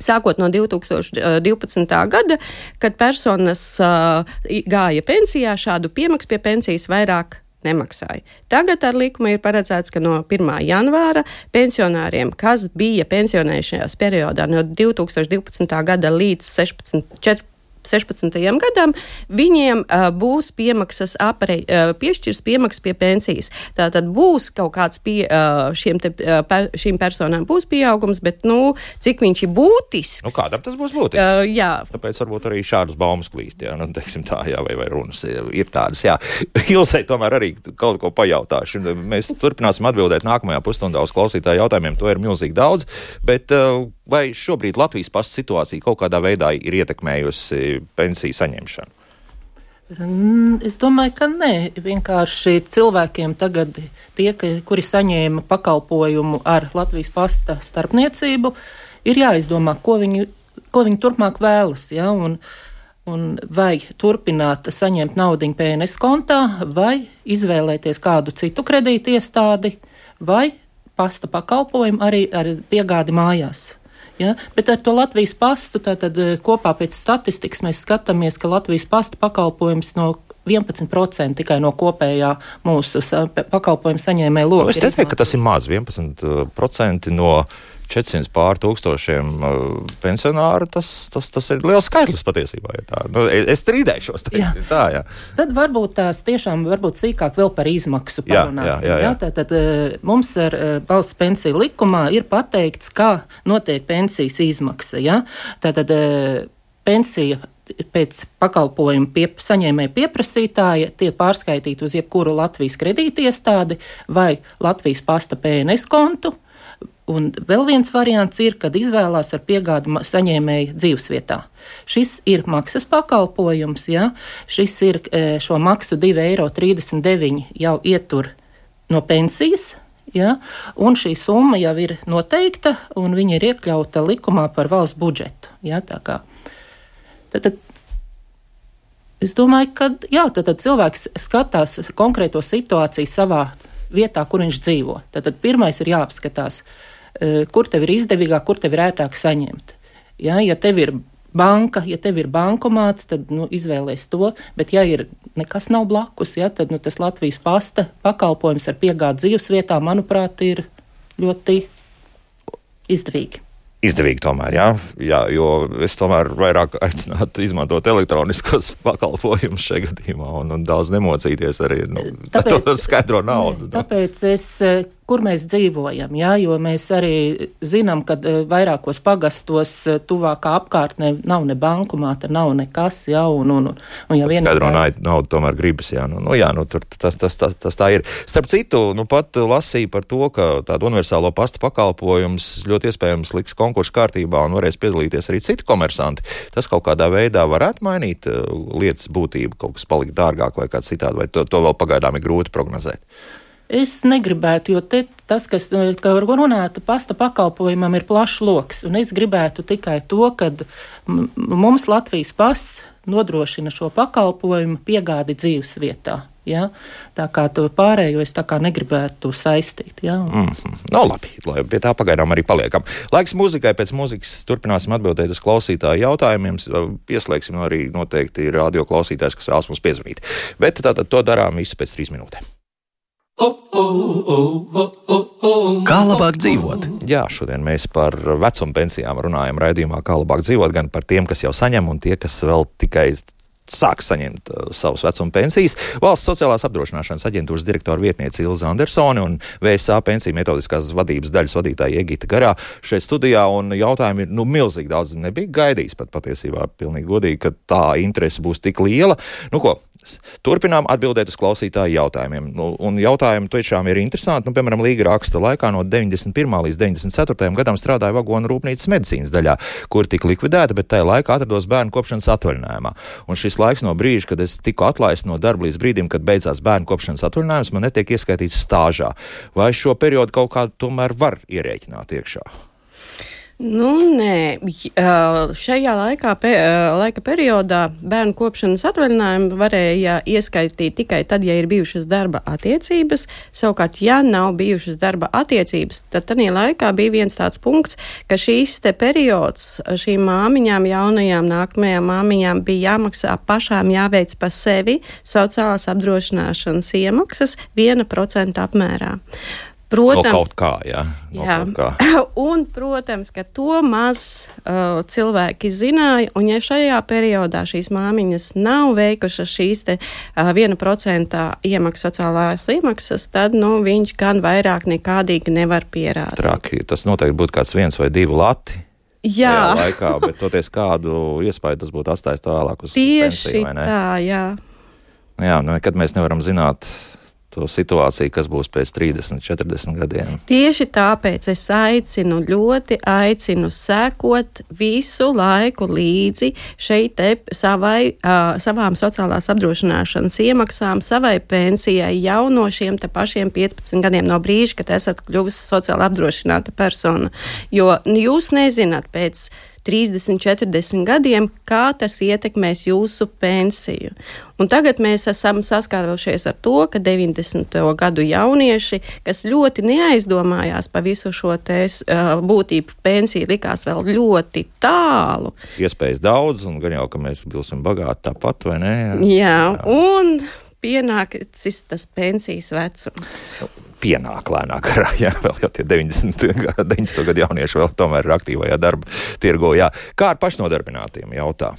Sākot no 2012. gada, kad personas uh, gāja pensijā, šādu piemaksu pie pensijas vairāk nemaksāja. Tagad ar likumu ir paredzēts, ka no 1. janvāra pensionāriem, kas bija pensionēšanās periodā no 2012. gada līdz 16, 14, 16. gadam, viņiem uh, būs piemaksas aprei, uh, piešķirs piemaksas pie pensijas. Tātad būs kaut kāds pie, uh, šiem te, uh, per, šīm personām būs pieaugums, bet, nu, cik viņš ir būtisks. Nu, kādam tas būs būtisks? Uh, jā. Tāpēc varbūt arī šādas baumas klīst, jā, nu, teiksim tā, jā, vai, vai runas ir tādas, jā. Ilsei tomēr arī kaut ko pajautāšu. Mēs turpināsim atbildēt nākamajā pusstundā uz klausītāju jautājumiem, to ir milzīgi daudz, bet uh, vai šobrīd Latvijas pasta situācija kaut kādā veidā ir ietekmējusi pensiju saņemšanu? Es domāju, ka nē. Vienkārši cilvēkiem tagad, tie, kuri saņēma pakalpojumu ar Latvijas pasta starpniecību, ir jāizdomā, ko viņi, ko viņi turpmāk vēlas. Ja? Un, un vai turpināt saņemt naudu PNS kontā, vai izvēlēties kādu citu kredīti iestādi, vai pasta pakalpojumu arī ar piegādi mājās. Ja? Bet ar to Latvijas pastu tātad, eh, kopā pēc statistikas mēs skatāmies, ka Latvijas pasta pakalpojums no 11% tikai no kopējā mūsu pakalpojumu saņēmēja loka. Nu, es teiktu, ka tas ir maz, 11% no 400 pār tūkstošiem uh, pensionāru, tas, tas, tas ir liels skaitlis patiesībā. Ja tā. nu, es strīdēšos. Teiksim, tā, jā. Tad varbūt tās tiešām varbūt sīkāk vēl par izmaksu parunāsim. Jā, jā, jā, jā. Jā? Tātad uh, mums ar uh, valsts pensiju likumā ir pateikts, kā notiek pensijas izmaksa. Ja? Tātad pensija pēc pakalpojumu pie, saņēmēja pieprasītāja tiek pārskaitīta uz jebkuru Latvijas kredītiestādi vai Latvijas pasta PNS kontu Un vēl viens variants ir, kad izvēlās ar piegādi saņēmēju dzīvesvietā. Šis ir maksas pakalpojums, ja? šis ir e, šo maksu 2,39 eiro jau ietur no pensijas. Ja? Un šī summa jau ir noteikta, un viņa ir iekļauta likumā par valsts budžetu. Ja? Tad, tad, es domāju, ka jā, tad, tad cilvēks skatās konkrēto situāciju savā vietā, kur viņš dzīvo. Tad, pirmais ir jāapskatās, Eh, kur tev ir izdevīgāk, kur tev ir ērtāk saņemt. Ja, ja tev ir banka, ja tev ir bankomāts, tad nu, izvēlēties to. Bet, ja ir nekas nav blakus, ja, tad nu, tas Latvijas pasta pakalpojums ar piegādi dzīvesvietā, manuprāt, ir ļoti izdevīgi izdevīgi tomēr, jā, jā, jo es tomēr vairāk aicinātu izmantot elektroniskos pakalpojumus šajā gadījumā un, un daudz nemocīties arī nu, tāpēc, to skaidro naudu. Ne, tāpēc es kur mēs dzīvojam. Jā, jo mēs arī zinām, ka eh, vairākos pagastos eh, tuvākā apkārtnē nav ne bankomāta, nav nekas. Jā, un, un, un ja vienā skaidro naudu tomēr gribas. Jā, nu, nu, jā nu, tur, tas, tas, tas, tas tā ir. Starp citu, nu, pat lasīju par to, ka tādu universālo pasta pakalpojums ļoti iespējams liks konkursu kārtībā un varēs piedalīties arī citi komersanti. Tas kaut kādā veidā varētu mainīt uh, lietas būtību, kaut kas palikt dārgāk vai kā citādi, vai to, to vēl pagaidām ir grūti prognozēt. Es negribētu, jo te, tas, kas runāta pasta pakalpojumam, ir plašs lokus. Es gribētu tikai to, ka mums Latvijas pasts nodrošina šo pakalpojumu piegādi dzīves vietā. Ja? Tā kā to pārējo es tā kā negribētu saistīt. Ja? Mm -hmm. No, labi, lai pie tā pagaidām arī paliekam. Laiks mūzikai, pēc mūzikas turpināsim atbildēt uz klausītāju jautājumiem. Pieslēgsim arī noteikti radio klausītājs, kas vēlas mums piezvanīt. Bet tātad to darām visu pēc trīs minūtēm. Kā labāk dzīvot? Jā, šodien mēs par vecuma pensijām runājam raidījumā, kā labāk dzīvot, gan par tiem, kas jau saņem, un tie, kas vēl tikai sāks saņemt uh, savus vecuma pensijas. Valsts sociālās apdrošināšanas aģentūras direktora vietniece Ilza Andersone un VSA pensiju metodiskās vadības daļas vadītāja Egita Garā šeit studijā. Jautājumi ir nu, milzīgi daudz. Nebija gaidījis pat patiesībā, pilnīgi godīgi, ka tā interese būs tik liela. Nu, ko, Turpinām atbildēt uz klausītāju jautājumiem. Nu, un jautājumi tiešām ir interesanti. Nu, piemēram, Līga raksta laikā no 91. līdz 94. gadam strādāja vagonu rūpnīcas medicīnas daļā, kur tika likvidēta, bet tajā laikā atrados bērnu kopšanas atvaļinājumā. Un šis laiks no brīža, kad es tiku atlaists no darba līdz brīdim, kad beidzās bērnu kopšanas atvaļinājums, man netiek ieskaitīts stāžā. Vai šo periodu kaut kā tomēr var ierēķināt iekšā? Nu, nē, šajā laikā, pe, laika periodā bērnu kopšanas atvaļinājumu varēja ieskaitīt tikai tad, ja ir bijušas darba attiecības. Savukārt, ja nav bijušas darba attiecības, tad tajā laikā bija viens tāds punkts, ka šīs te periods šīm māmiņām, jaunajām nākamajām māmiņām bija jāmaksā pašām jāveic pa sevi sociālās apdrošināšanas iemaksas 1% apmērā. Protams, no kaut kā, jā. No jā. Kā. Un, protams, ka to maz uh, cilvēki zināja, un ja šajā periodā šīs māmiņas nav veikušas šīs te uh, 1% iemaksas sociālās iemaksas, tad, nu, viņš gan vairāk nekādīgi nevar pierādīt. Traki, tas noteikti būtu kāds viens vai divi lati. Jā, laikā, bet toties kādu iespēju tas būtu atstājis tālāk uz Tieši pensiju, tā, jā. Jā, nu, nekad mēs nevaram zināt, to situāciju, kas būs pēc 30, 40 gadiem. Tieši tāpēc es aicinu, ļoti aicinu sekot visu laiku līdzi šeit savai, uh, savām sociālās apdrošināšanas iemaksām, savai pensijai jau no šiem pašiem 15 gadiem no brīža, kad esat kļuvusi sociāli apdrošināta persona. Jo jūs nezināt pēc 30, 40 gadiem, kā tas ietekmēs jūsu pensiju. Un tagad mēs esam saskārušies ar to, ka 90. gadu jaunieši, kas ļoti neaizdomājās par visu šo uh, būtību, pensija likās vēl ļoti tālu. Iespējas daudz, un gan jau, ka mēs būsim bagāti tāpat, vai ne? Jā, Jā. un pienācis tas pensijas vecums pienāk lēnā karā. Jā, vēl jau tie 90, 90 gadu jaunieši vēl tomēr ir aktīvajā darba tirgo. Jā. Kā ar pašnodarbinātiem jautā?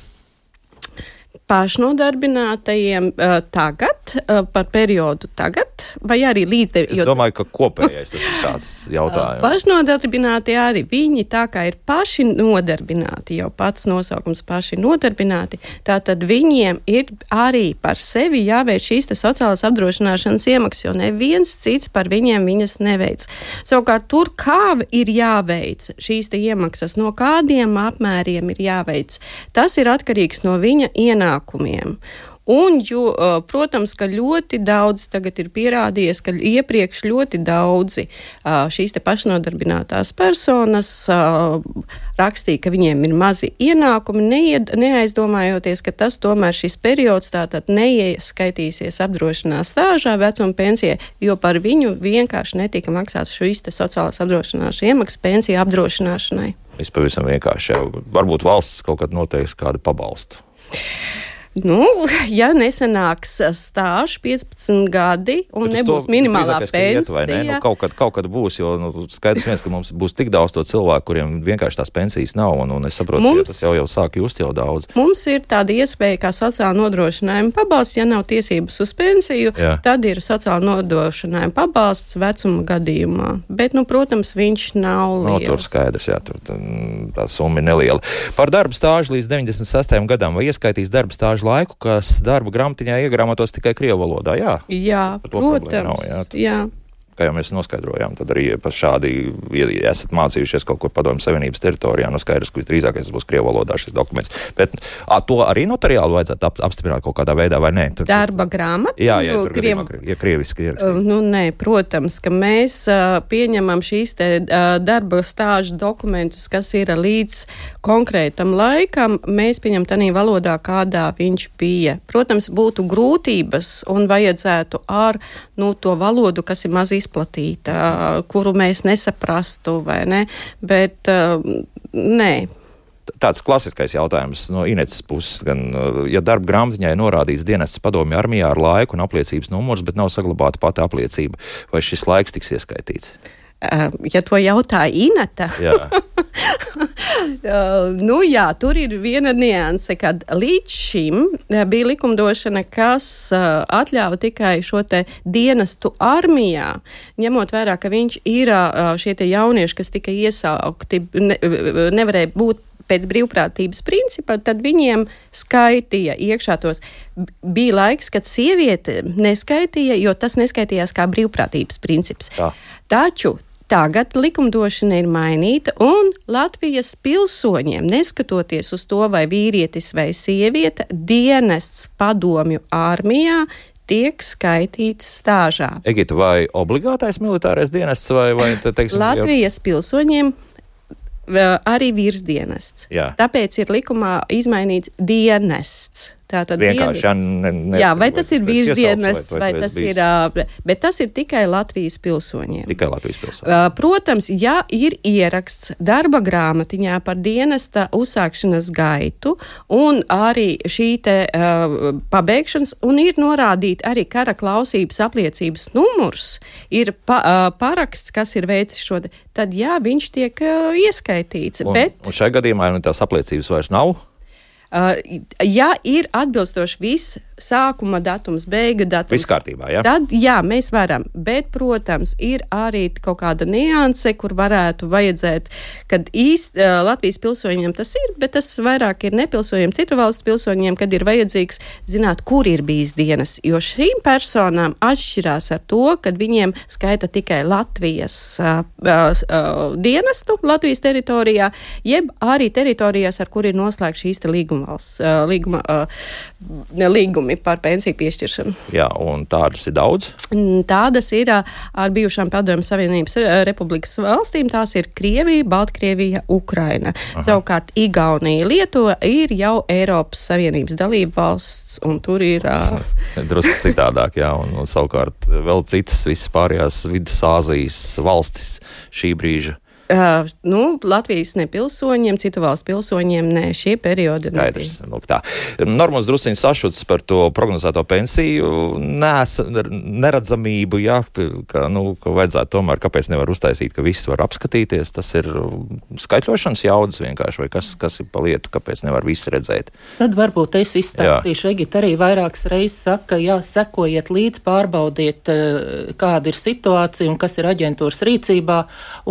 Pašnodarbinātajiem uh, tagad, uh, par periodu tagad, vai arī līdz. Es domāju, ka kopējais tas ir tāds jautājums. Uh, pašnodarbināti arī viņi tā kā ir paši nodarbināti, jau pats nosaukums paši nodarbināti, tātad viņiem ir arī par sevi jāveic šīs sociālās apdrošināšanas iemaksas, jo neviens cits par viņiem viņas neveic. Savukārt tur kā ir jāveic šīs iemaksas, no kādiem apmēriem ir jāveic, tas ir atkarīgs no viņa ienākuma ienākumiem. Un, jo, protams, ka ļoti daudz tagad ir pierādījies, ka iepriekš ļoti daudzi šīs pašnodarbinātās personas rakstīja, ka viņiem ir mazi ienākumi, neied, neaizdomājoties, ka tas tomēr šis periods tātad neieskaitīsies apdrošinās stāžā vecuma pensijai, jo par viņu vienkārši netika maksāts šīs sociālās apdrošināšanas iemaksas pensiju apdrošināšanai. Es pavisam vienkārši, varbūt valsts kaut kad noteiks kādu pabalstu. Nu, ja nesenāks stāsts 15 gadi un Bet nebūs minimālā pensija, tad nu, kaut, kad, kaut kad būs. Jo nu, skaidrs, viens, ka mums būs tik daudz to cilvēku, kuriem vienkārši tās pensijas nav. Un, un es saprotu, ka tas jau, jau sāk just jau daudz. Mums ir tāda iespēja, kā sociāla nodrošinājuma pabalsts. Ja nav tiesības uz pensiju, jā. tad ir sociāla nodrošinājuma pabalsts vecuma gadījumā. Bet, nu, protams, viņš nav liels. No, tur skaidrs, jā, tur tā summa ir neliela. Par darba stāžu līdz 96. gadam vai ieskaitīs darba stāžu laiku, kas darba grāmatiņā iegrāmatos tikai krievu valodā. Jā, jā protams. Nav, jā. jā kā jau mēs noskaidrojām, tad arī šādi, ja esat mācījušies kaut kur padomju savienības teritorijā, no nu skaidrs, ka visdrīzāk tas būs Krievu valodā šis dokuments. Bet a, to arī notariāli vajadzētu ap, apstiprināt kaut kādā veidā, vai nē? Tur, Darba grāmata? Jā, jā, tur Kriev... gadījumā, ja krieviski ir. Nu, nē, protams, ka mēs uh, pieņemam šīs te uh, darba stāžu dokumentus, kas ir līdz konkrētam laikam, mēs pieņemam tādā valodā, kādā viņš bija. Protams, būtu grūtības un vajadzētu ar nu, to valodu, kas ir maz izplatīta, kuru mēs nesaprastu, vai ne? Bet nē tāds klasiskais jautājums no Inetes puses. Gan, ja darba grāmatiņā ir norādīts dienests padomju armijā ar laiku un apliecības numurs, bet nav saglabāta pati apliecība, vai šis laiks tiks ieskaitīts? Ja to jautā Inata, nu, jā, tur ir viena nianse, kad līdz šim bija likumdošana, kas atļāva tikai šo dienestu armijā, ņemot vērā, ka viņš ir šie jaunieši, kas tika iesaukti, ne, nevarēja būt pēc brīvprātības principa, tad viņiem skaitīja iekšā tos. Bija laiks, kad sieviete neskaitīja, jo tas neskaitījās kā brīvprātības princips. Tā. Taču Tagad likumdošana ir mainīta, un Latvijas pilsoņiem, neskatoties uz to, vai vīrietis vai sieviete, dienests padomju armijā tiek skaitīts stāžā. Egita, vai obligātais militārais dienests vai, vai te, teiksim, Latvijas jau... pilsoņiem arī virsdienests. Jā. Tāpēc ir likumā izmainīts dienests. Tātad vienkārši jā, ne, ne, jā, vai tas ir virsdienests, vai, vai, vai tas bijis... ir, bet tas ir tikai Latvijas pilsoņiem. Tikai Latvijas pilsoņiem. Protams, ja ir ieraksts darba grāmatiņā par dienesta uzsākšanas gaitu un arī šī te uh, pabeigšanas, un ir norādīti arī kara klausības apliecības numurs, ir pa, uh, paraksts, kas ir veicis šo, tad jā, viņš tiek uh, ieskaitīts. Un, bet... un šajā gadījumā nu, tās apliecības vairs nav. Uh, ja ir atbilstoši viss sākuma datums, beigu datums. Viss kārtībā, jā. Tad, jā, mēs varam, bet, protams, ir arī kaut kāda nianse, kur varētu vajadzēt, kad īsti uh, Latvijas pilsoņiem tas ir, bet tas vairāk ir nepilsoņiem, citu valstu pilsoņiem, kad ir vajadzīgs zināt, kur ir bijis dienas, jo šīm personām atšķirās ar to, kad viņiem skaita tikai Latvijas uh, uh, dienestu Latvijas teritorijā, jeb arī teritorijās, ar kur ir noslēgts šīs līguma, uh, līguma, līguma līgumi par pensiju piešķiršanu. Jā, un tādas ir daudz? Tādas ir ar bijušām Padomju Savienības republikas valstīm. Tās ir Krievija, Baltkrievija, Ukraina. Aha. Savukārt Igaunija, Lietuva ir jau Eiropas Savienības dalība valsts, un tur ir. Drusku citādāk, jā, un, un savukārt vēl citas visas pārējās Vidusāzijas valstis šī brīža Uh, nu, Latvijas nepilsoņiem, citu valstu pilsoņiem, ne šie periodi. Skaidrs, nu, tā. Normāls drusciņš sašuts par to prognozēto pensiju nes, neredzamību, jā, ka, nu, ka vajadzētu tomēr, kāpēc nevar uztaisīt, ka viss var apskatīties. Tas ir skaitļošanas jaudas vienkārši, vai kas, kas ir pa lietu, kāpēc nevar visu redzēt. Tad varbūt es izstāstīšu, Egita arī vairākas reizes saka, jā, sekojiet līdz, pārbaudiet, kāda ir situācija un kas ir aģentūras rīcībā,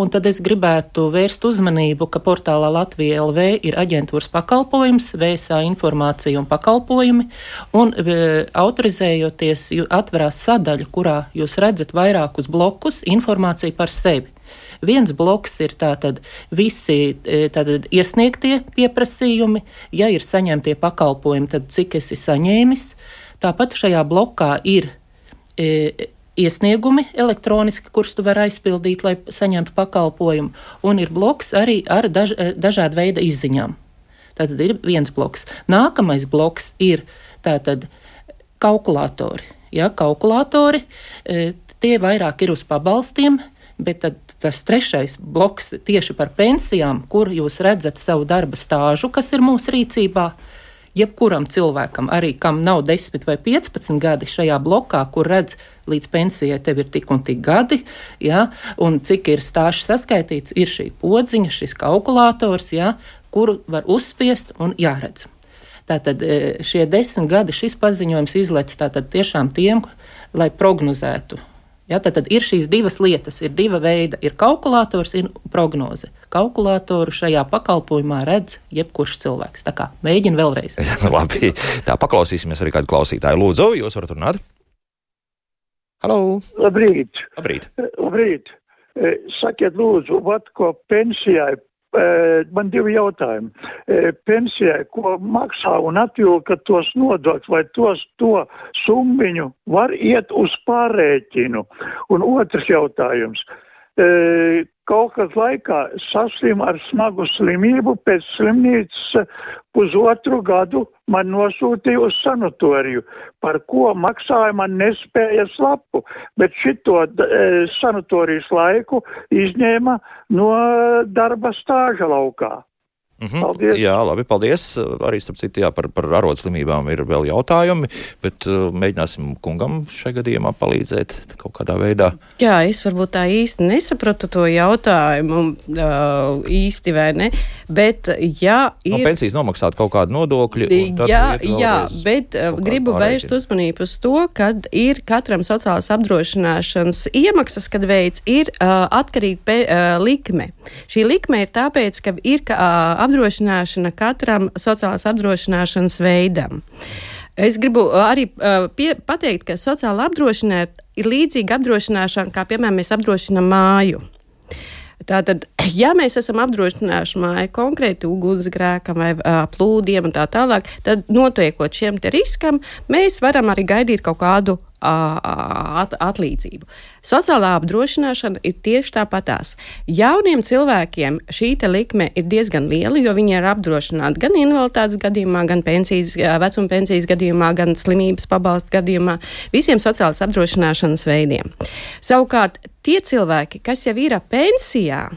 un tad es gribu gribētu vērst uzmanību, ka portālā Latvija LV ir aģentūras pakalpojums, VSA informācija un pakalpojumi, un e, autorizējoties, atverās sadaļa, kurā jūs redzat vairākus blokus informāciju par sevi. Viens bloks ir tātad visi e, tātad iesniegtie pieprasījumi, ja ir saņemtie pakalpojumi, tad cik esi saņēmis. Tāpat šajā blokā ir e, iesniegumi elektroniski, kurus tu vari aizpildīt, lai saņemtu pakalpojumu, un ir bloks arī ar daž, eh, dažādu veidu izziņām. Tātad ir viens bloks. Nākamais bloks ir tātad kalkulatori. Ja, kalkulatori eh, tie vairāk ir uz pabalstiem, bet tad tas trešais bloks tieši par pensijām, kur jūs redzat savu darba stāžu, kas ir mūsu rīcībā jebkuram cilvēkam, arī kam nav 10 vai 15 gadi šajā blokā, kur redz, līdz pensijai tev ir tik un tik gadi, ja, un cik ir stāsts saskaitīts, ir šī podziņa, šis kalkulators, ja, kuru var uzspiest un jāredz. Tātad e, šie desmit gadi šis paziņojums izlec tātad tiešām tiem, lai prognozētu Ja, tad, tad ir šīs divas lietas, ir diva veida, ir kalkulators un prognoze. Kalkulatoru šajā pakalpojumā redz jebkurš cilvēks. Tā kā mēģina vēlreiz. Labi, tā paklausīsimies arī kādu klausītāju. Lūdzu, jūs varat runāt? Halo! Labrīt! Labrīt! Labrīt. E, sakiet, lūdzu, vat, ko pensijai man divi jautājumi. Pensijai, ko maksā un atvilka tos nodokļus, vai tos to summiņu var iet uz pārēķinu? Un otrs jautājums kaut kad laikā saslimu ar smagu slimību, pēc slimnīcas pusotru gadu man nosūtīja uz sanatoriju, par ko maksāja man nespējas lapu, bet šito e, sanatorijas laiku izņēma no darba stāža laukā. Mm -hmm. Paldies. Jā, labi, paldies. Arī starp citu, jā, par, par arodslimībām ir vēl jautājumi, bet uh, mēģināsim kungam šajā gadījumā palīdzēt kaut kādā veidā. Jā, es varbūt tā īsti nesapratu to jautājumu uh, īsti vai ne, bet jā, ir. No pensijas nomaksāt kaut kādu nodokļu. Jā, jā, bet uh, gribu vērst uzmanību uz to, kad ir katram sociālās apdrošināšanas iemaksas, kad veids ir uh, atkarīga pe, uh, likme. Šī likme ir tāpēc, ka ir uh, apdrošināšana katram sociālās apdrošināšanas veidam. Es gribu arī uh, pie, pateikt, ka sociāla apdrošināšana ir līdzīga apdrošināšana, kā piemēram mēs apdrošinām māju. Tātad, ja mēs esam apdrošinājuši māju konkrēti ugunsgrēkam vai uh, plūdiem un tā tālāk, tad notiekot šiem riskam, mēs varam arī gaidīt kaut kādu at, atlīdzību. Sociālā apdrošināšana ir tieši tāpatās. Jauniem cilvēkiem šī likme ir diezgan liela, jo viņi ir apdrošināti gan invaliditātes gadījumā, gan pensijas, vecuma pensijas gadījumā, gan slimības pabalstu gadījumā, visiem sociālās apdrošināšanas veidiem. Savukārt tie cilvēki, kas jau ir pensijā,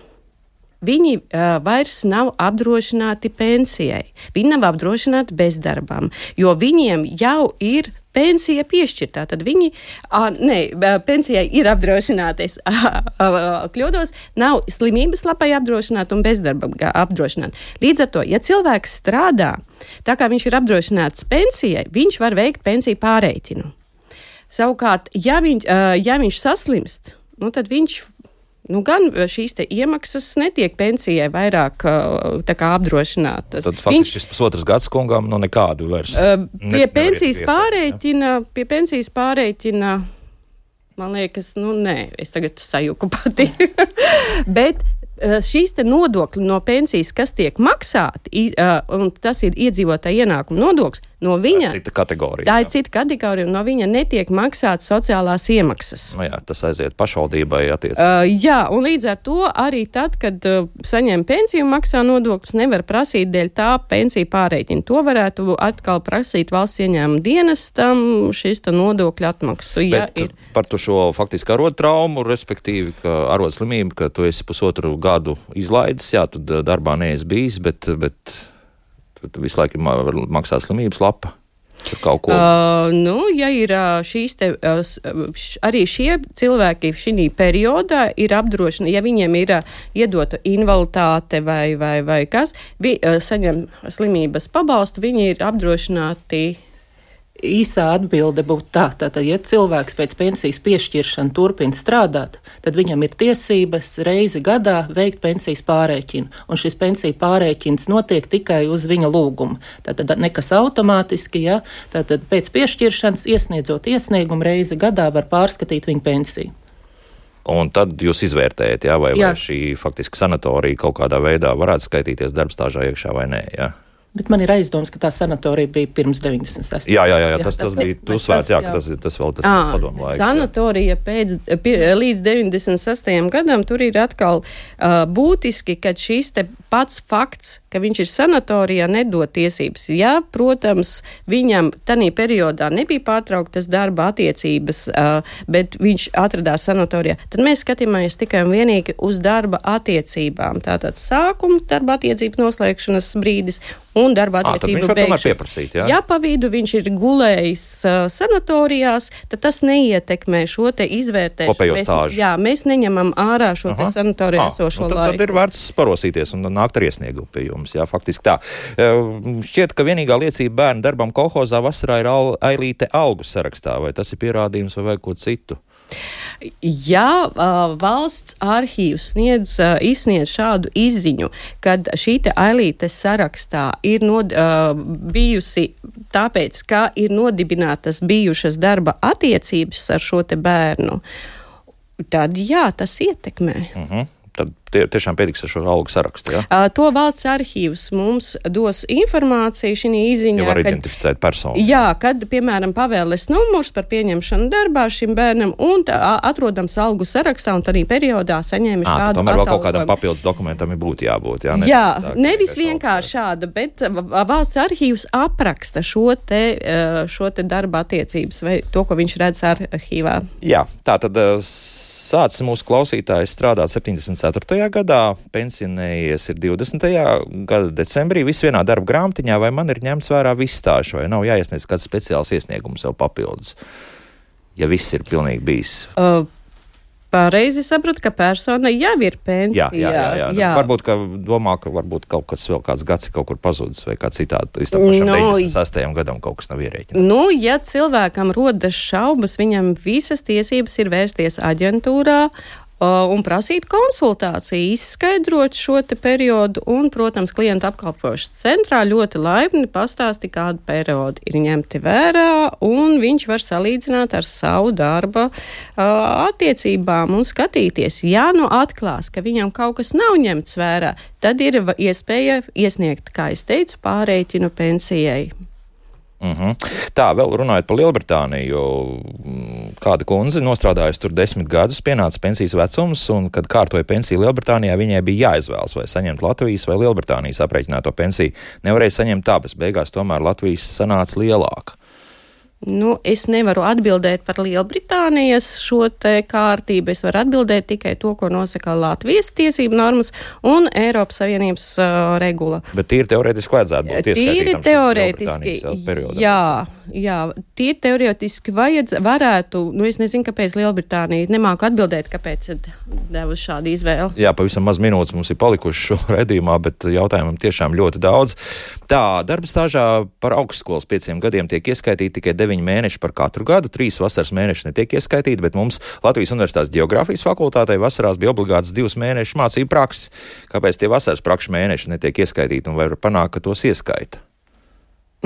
viņi uh, vairs nav apdrošināti pensijai. Viņi nav apdrošināti bezdarbam, jo viņiem jau ir pensija piešķirtā. Tad viņi, a, ne, pensijai ir apdrošināti, es kļūdos, nav slimības lapai apdrošināti un bezdarba apdrošināti. Līdz ar to, ja cilvēks strādā, tā kā viņš ir apdrošināts pensijai, viņš var veikt pensiju pārreitinu. Savukārt, ja, viņ, ja viņš saslimst, nu, tad viņš nu, gan šīs iemaksas netiek pensijai vairāk kā, apdrošinātas. Tad faktiski Viņš, šis pusotrs gads kungam nu nekādu vairs. Uh, pie, pensijas pārreikina, ja? pie pensijas pārreikina. Man liekas, nu, nē, es tagad sajūku pati. Bet Eh, šīs nodokļi no pensijas, kas tiek maksāti, un tas ir iedzīvotāja ienākuma nodoklis, no viņa. Tā ir cita kategorija. Tā ir cita kategorija, un no viņa netiek maksātas sociālās iemaksas. Nu jā, tas aiziet pašvaldībai attiecīgi. Uh, jā, un līdz ar to arī tad, kad uh, saņem pensiju maksā nodokļus, nevar prasīt dēļ tā pensiju pārreikina. To varētu atkal prasīt valsts ieņēmuma dienestam šis nodokļu atmaksu. Ja ir. Par to šo faktiski arot traumu, respektīvi, ka arot slimību, ka tu esi pusotru gadu gadu izlaidis, jā, tu darbā neesi bijis, bet, bet tu, tu visu laiku maksā slimības lapa. Uh, nu, ja ir šīs te, arī šie cilvēki šī periodā ir apdrošināti, ja viņiem ir iedota invaliditāte vai, vai, vai kas, vi, saņem slimības pabalstu, viņi ir apdrošināti īsā atbilde būtu tā, tātad, ja cilvēks pēc pensijas piešķiršana turpina strādāt, tad viņam ir tiesības reizi gadā veikt pensijas pārreķinu, un šis pensiju pārreķins notiek tikai uz viņa lūgumu. Tātad nekas automātiski, ja, tātad pēc piešķiršanas iesniedzot iesniegumu reizi gadā var pārskatīt viņa pensiju. Un tad jūs izvērtējat, jā, vai, jā. vai šī faktiski sanatorija kaut kādā veidā varētu skaitīties darbstāžā iekšā vai nē. Jā. Bet man ir aizdoms, ka tā sanatorija bija pirms 96. Jā, jā, jā, jā tas, tas bija uzsvērts, jā, ka tas, tas vēl tas à, padomu laiks. Sanatorija pēc, pie, līdz 96. gadam tur ir atkal uh, būtiski, ka šis te pats fakts, ka viņš ir sanatorijā, nedod tiesības. Jā, protams, viņam tanī periodā nebija pārtrauktas darba attiecības, bet viņš atradās sanatorijā. Tad mēs skatāmies tikai un vienīgi uz darba attiecībām. Tātad sākuma darba attiecības noslēgšanas brīdis un darba attiecību beigšanas. Jā? ja pa vidu viņš ir gulējis uh, sanatorijās, tad tas neietekmē šo te izvērtēšanu. Mēs, jā, mēs neņemam ārā šo Aha. te sanatorijā esošo nu, tad, laiku. Tad ir vērts parosīties un nākt ar iesniegumu pie jums. Jā, faktiski tā. Uh, šķiet, ka vienīgā liecība bērnu darbam kolhozā vasarā ir al Ailīte algu sarakstā, vai tas ir pierādījums vai ko citu? Ja uh, valsts arhīvs sniedz, uh, izsniedz šādu izziņu, kad šī ailīte sarakstā ir nod, uh, bijusi tāpēc, ka ir nodibinātas bijušas darba attiecības ar šo bērnu, tad jā, tas ietekmē. Uh mhm. -huh tad tie, tiešām pietiks ar šo algu sarakstu. Ja? Uh, to valsts arhīvs mums dos informāciju šī izziņā. Ja var kad, identificēt personu. Jā, kad, piemēram, pavēles numurs par pieņemšanu darbā šim bērnam un tā, atrodams algu sarakstā un tādā periodā saņēmis à, šādu. Tomēr vēl kaut kādam papildus dokumentam ir būtu jābūt. Jā, jā tā, nevis vienkārši šāda, bet valsts arhīvs apraksta šo te, šo te darba attiecības vai to, ko viņš redz arhīvā. Jā, tā tad sācis mūsu klausītājs strādāt 74. gadā, pensionējies ir 20. gada decembrī, viss vienā darba grāmatiņā, vai man ir ņemts vērā viss stāsts, vai nav jāiesniedz kāds speciāls iesniegums jau papildus, ja viss ir pilnīgi bijis. Uh. Pareizi saprotu, ka persona jau ir pensijā. Jā, jā, jā, jā. jā. Varbūt, ka domā, ka varbūt kaut kas vēl kāds gads ir kaut kur pazudis vai kā citādi. Līdz tam pašam no, 96. gadam kaut kas nav ierēķināts. Nu, ja cilvēkam rodas šaubas, viņam visas tiesības ir vērsties aģentūrā un prasīt konsultāciju, izskaidrot šo periodu. Un, protams, klienta apkalpošanas centrā ļoti laipni pastāsti, kādu periodu ir ņemti vērā, un viņš var salīdzināt ar savu darba uh, attiecībām un skatīties. Ja nu atklās, ka viņam kaut kas nav ņemts vērā, tad ir iespēja iesniegt, kā es teicu, pārreķinu pensijai. Mhm. -huh. Tā, vēl runājot par Lielbritāniju, mm, kāda kundze nostrādājusi tur desmit gadus, pienāca pensijas vecums, un, kad kārtoja pensiju Lielbritānijā, viņai bija jāizvēlas, vai saņemt Latvijas vai Lielbritānijas aprēķināto pensiju. Nevarēja saņemt bet beigās tomēr Latvijas sanāca lielāka. Nu, es nevaru atbildēt par Lielbritānijas šo kārtību. Es varu atbildēt tikai to, ko nosaka Latvijas tiesību normas un Eiropas Savienības uh, regula. Bet tīri teorētiski vajadzētu būt tīri teorētiski. Jā, jā, tīri teorētiski vajadz, varētu, nu es nezinu, kāpēc Lielbritānija nemāku atbildēt, kāpēc devusi šādu izvēli. Jā, pavisam maz minūtes mums ir palikuši šo redījumā, bet jautājumam tiešām ļoti daudz. Tā, darba stāžā par augstskolas pieciem gadiem tiek ieskaitīti tikai 9 mēneši par katru gadu, 3 vasaras mēneši netiek ieskaitīti, bet mums Latvijas Universitātes geogrāfijas fakultātei vasarās bija obligāts 2 mēnešu mācību prakses. Kāpēc tie vasaras prakšu mēneši netiek ieskaitīti un vai var panākt, ka tos ieskaita?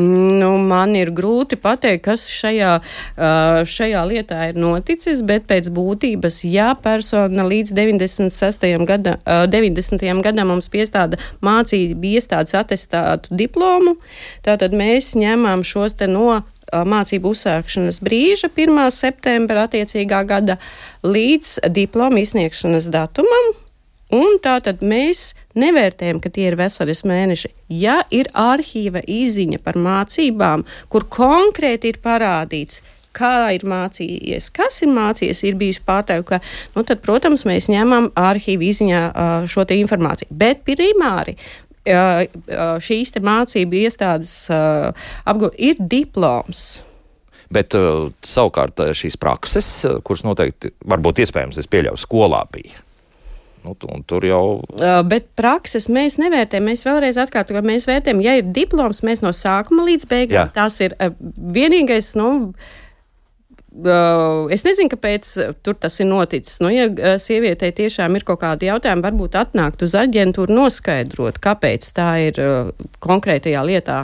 Nu, man ir grūti pateikt, kas šajā, šajā lietā ir noticis, bet pēc būtības, ja persona līdz 96. Gada, 90. gadam mums piestāda mācību iestādes atestātu diplomu, tātad mēs ņemam šos te no mācību uzsākšanas brīža, 1. septembra attiecīgā gada, līdz diplomu izsniegšanas datumam. Un tā tad mēs nevērtējam, ka tie ir veselis mēneši. Ja ir arhīva izziņa par mācībām, kur konkrēti ir parādīts, kā ir mācījies, kas ir mācījies, ir bijusi pārteikta, nu, tad, protams, mēs ņemam arhīvu izziņā šo informāciju. Bet primāri šīs mācību iestādes apgūta ir diploms. Bet savukārt šīs prakses, kuras noteikti, varbūt iespējams, es pieļauju, skolā bija. Nu, tur jau. Bet prakses mēs nevērtējam. Mēs vēlreiz atkārtojam, ka mēs vērtējam, ja ir diploms, mēs no sākuma līdz beigām. Jā. Tas ir vienīgais. Nu, es nezinu, kāpēc tur tas ir noticis. Nu, ja sievietei tiešām ir kaut kādi jautājumi, varbūt atnākt uz aģentūru noskaidrot, kāpēc tā ir konkrētajā lietā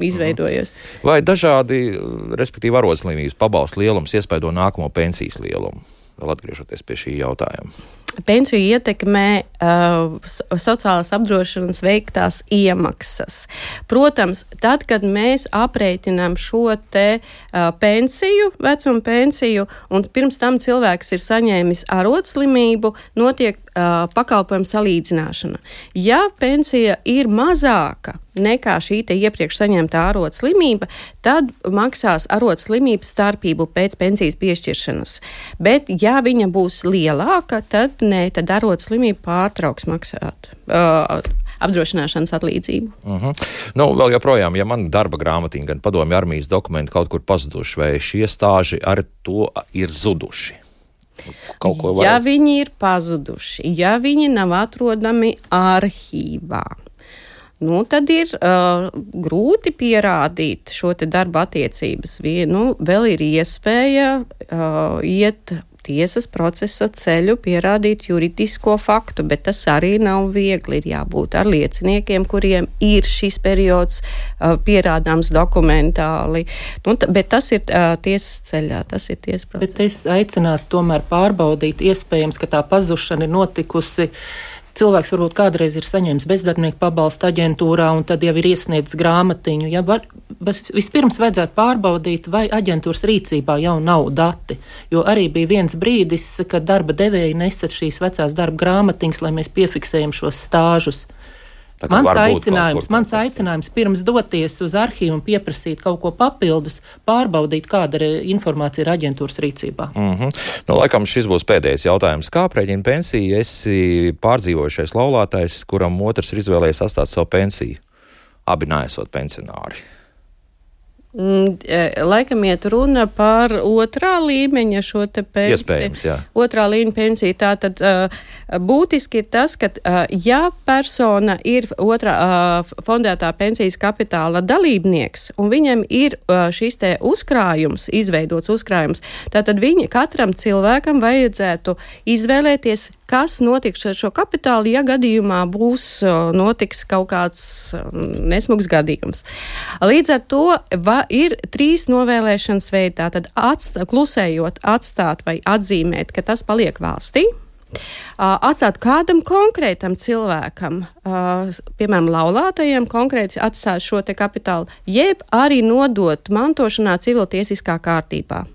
izveidojusies. Vai dažādi, respektīvi, arotslimības pabalstu lielums iespaido nākamo pensijas lielumu? Vēl atgriežoties pie šī jautājuma pensiju ietekmē uh, sociālās apdrošināšanas veiktās iemaksas. Protams, tad, kad mēs aprēķinām šo te uh, pensiju, vecuma pensiju, un pirms tam cilvēks ir saņēmis arotslimību, notiek uh, pakalpojumu salīdzināšana. Ja pensija ir mazāka nekā šī iepriekš saņemtā arotas slimība, tad maksās arotas slimības starpību pēc pensijas piešķiršanas. Bet, ja viņa būs lielāka, tad nē, tad arotas slimība pārtrauks maksāt. Uh, apdrošināšanas atlīdzību. Uh mhm. -huh. nu, vēl joprojām, ja man darba grāmatiņa, gan padomju armijas dokumenti kaut kur pazuduši, vai šie stāži ar to ir zuduši? Ja viņi ir pazuduši, ja viņi nav atrodami arhīvā, nu, tad ir uh, grūti pierādīt šo darba attiecības. Nu, vēl ir iespēja uh, iet tiesas procesa ceļu pierādīt juridisko faktu, bet tas arī nav viegli. Ir jābūt ar lieciniekiem, kuriem ir šis periods uh, pierādāms dokumentāli. Nu, bet tas ir uh, tiesas ceļā, tas ir tiesas process. Bet es aicinātu tomēr pārbaudīt, iespējams, ka tā pazušana ir notikusi cilvēks varbūt kādreiz ir saņēmis bezdarbnieku pabalstu aģentūrā un tad jau ir iesniedzis grāmatiņu. Ja var, vispirms vajadzētu pārbaudīt, vai aģentūras rīcībā jau nav dati. Jo arī bija viens brīdis, kad darba devēji nesa šīs vecās darba grāmatiņas, lai mēs piefiksējam šos stāžus. Mans aicinājums, mans aicinājums pirms doties uz arhīvu un pieprasīt kaut ko papildus, pārbaudīt, kāda ir informācija ir aģentūras rīcībā. Mm -hmm. nu, laikam šis būs pēdējais jautājums. Kā aprēķina pensiju? Esi pārdzīvojušais laulātais, kuram otrs ir izvēlējies atstāt savu pensiju, abi neesot pensionāri. Mm, e, laikam iet runa par otrā līmeņa šo te pensiju. Iespējams, jā. Otrā līmeņa pensija. Tātad uh, būtiski ir tas, ka uh, ja persona ir otrā fondētā pensijas kapitāla dalībnieks un viņam ir šis te uzkrājums, izveidots uzkrājums, tātad viņa katram cilvēkam vajadzētu izvēlēties kas notiks ar šo kapitālu, ja gadījumā būs notiks kaut kāds nesmugs gadījums. Līdz ar to va, ir trīs novēlēšanas veidi. Tātad atstā, klusējot, atstāt vai atzīmēt, ka tas paliek valstī. Atstāt kādam konkrētam cilvēkam, piemēram, laulātajam, konkrēti atstāt šo kapitālu, jeb arī nodot mantošanā civiltiesiskā kārtībā.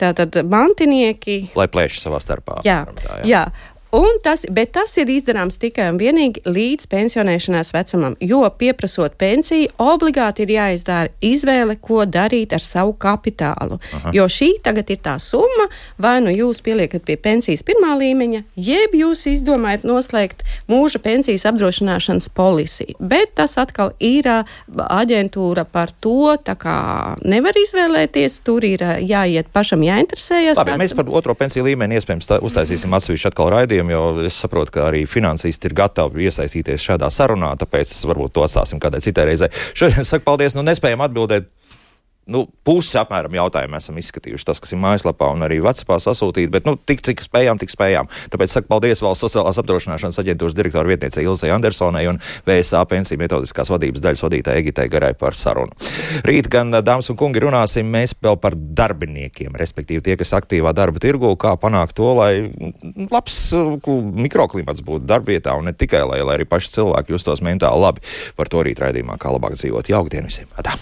Tātad mantinieki. Lai plēš savā starpā. Jā, tā, jā. jā Tas, bet tas ir izdarāms tikai un vienīgi līdz pensionēšanās vecumam, jo pieprasot pensiju, obligāti ir jāizdara izvēle, ko darīt ar savu kapitālu. Aha. Jo šī tagad ir tā summa, vai nu jūs pieliekat pie pensijas pirmā līmeņa, jeb jūs izdomājat noslēgt mūža pensijas apdrošināšanas polisiju. Bet tas atkal ir aģentūra par to, tā kā nevar izvēlēties, tur ir jāiet pašam jāinteresējas. Labi, mēs par otro pensiju līmeni iespējams uztaisīsim atsevišķu atkal raidījumu gadiem, jo es saprotu, ka arī finansisti ir gatavi iesaistīties šādā sarunā, tāpēc varbūt to atstāsim kādai citai reizei. Šodien saku paldies, nu nespējam atbildēt nu, pusi apmēram jautājumu esam izskatījuši. Tas, kas ir mājaslapā un arī Vācijā sasūtīt, bet nu, tik cik spējām, tik spējām. Tāpēc saku paldies Valsts sociālās apdrošināšanas aģentūras direktora vietniecei Ilzai Andersonai un VSA pensiju metodiskās vadības daļas vadītājai Egitai Garai par sarunu. Rīt gan, dāmas un kungi, runāsim mēs vēl par darbiniekiem, respektīvi tie, kas aktīvā darba tirgu, kā panākt to, lai labs mikroklimats būtu darbvietā un ne tikai, lai, lai arī paši cilvēki justos mentāli labi. Par to rīt raidījumā, kā labāk dzīvot. Jauktdien visiem! Atā.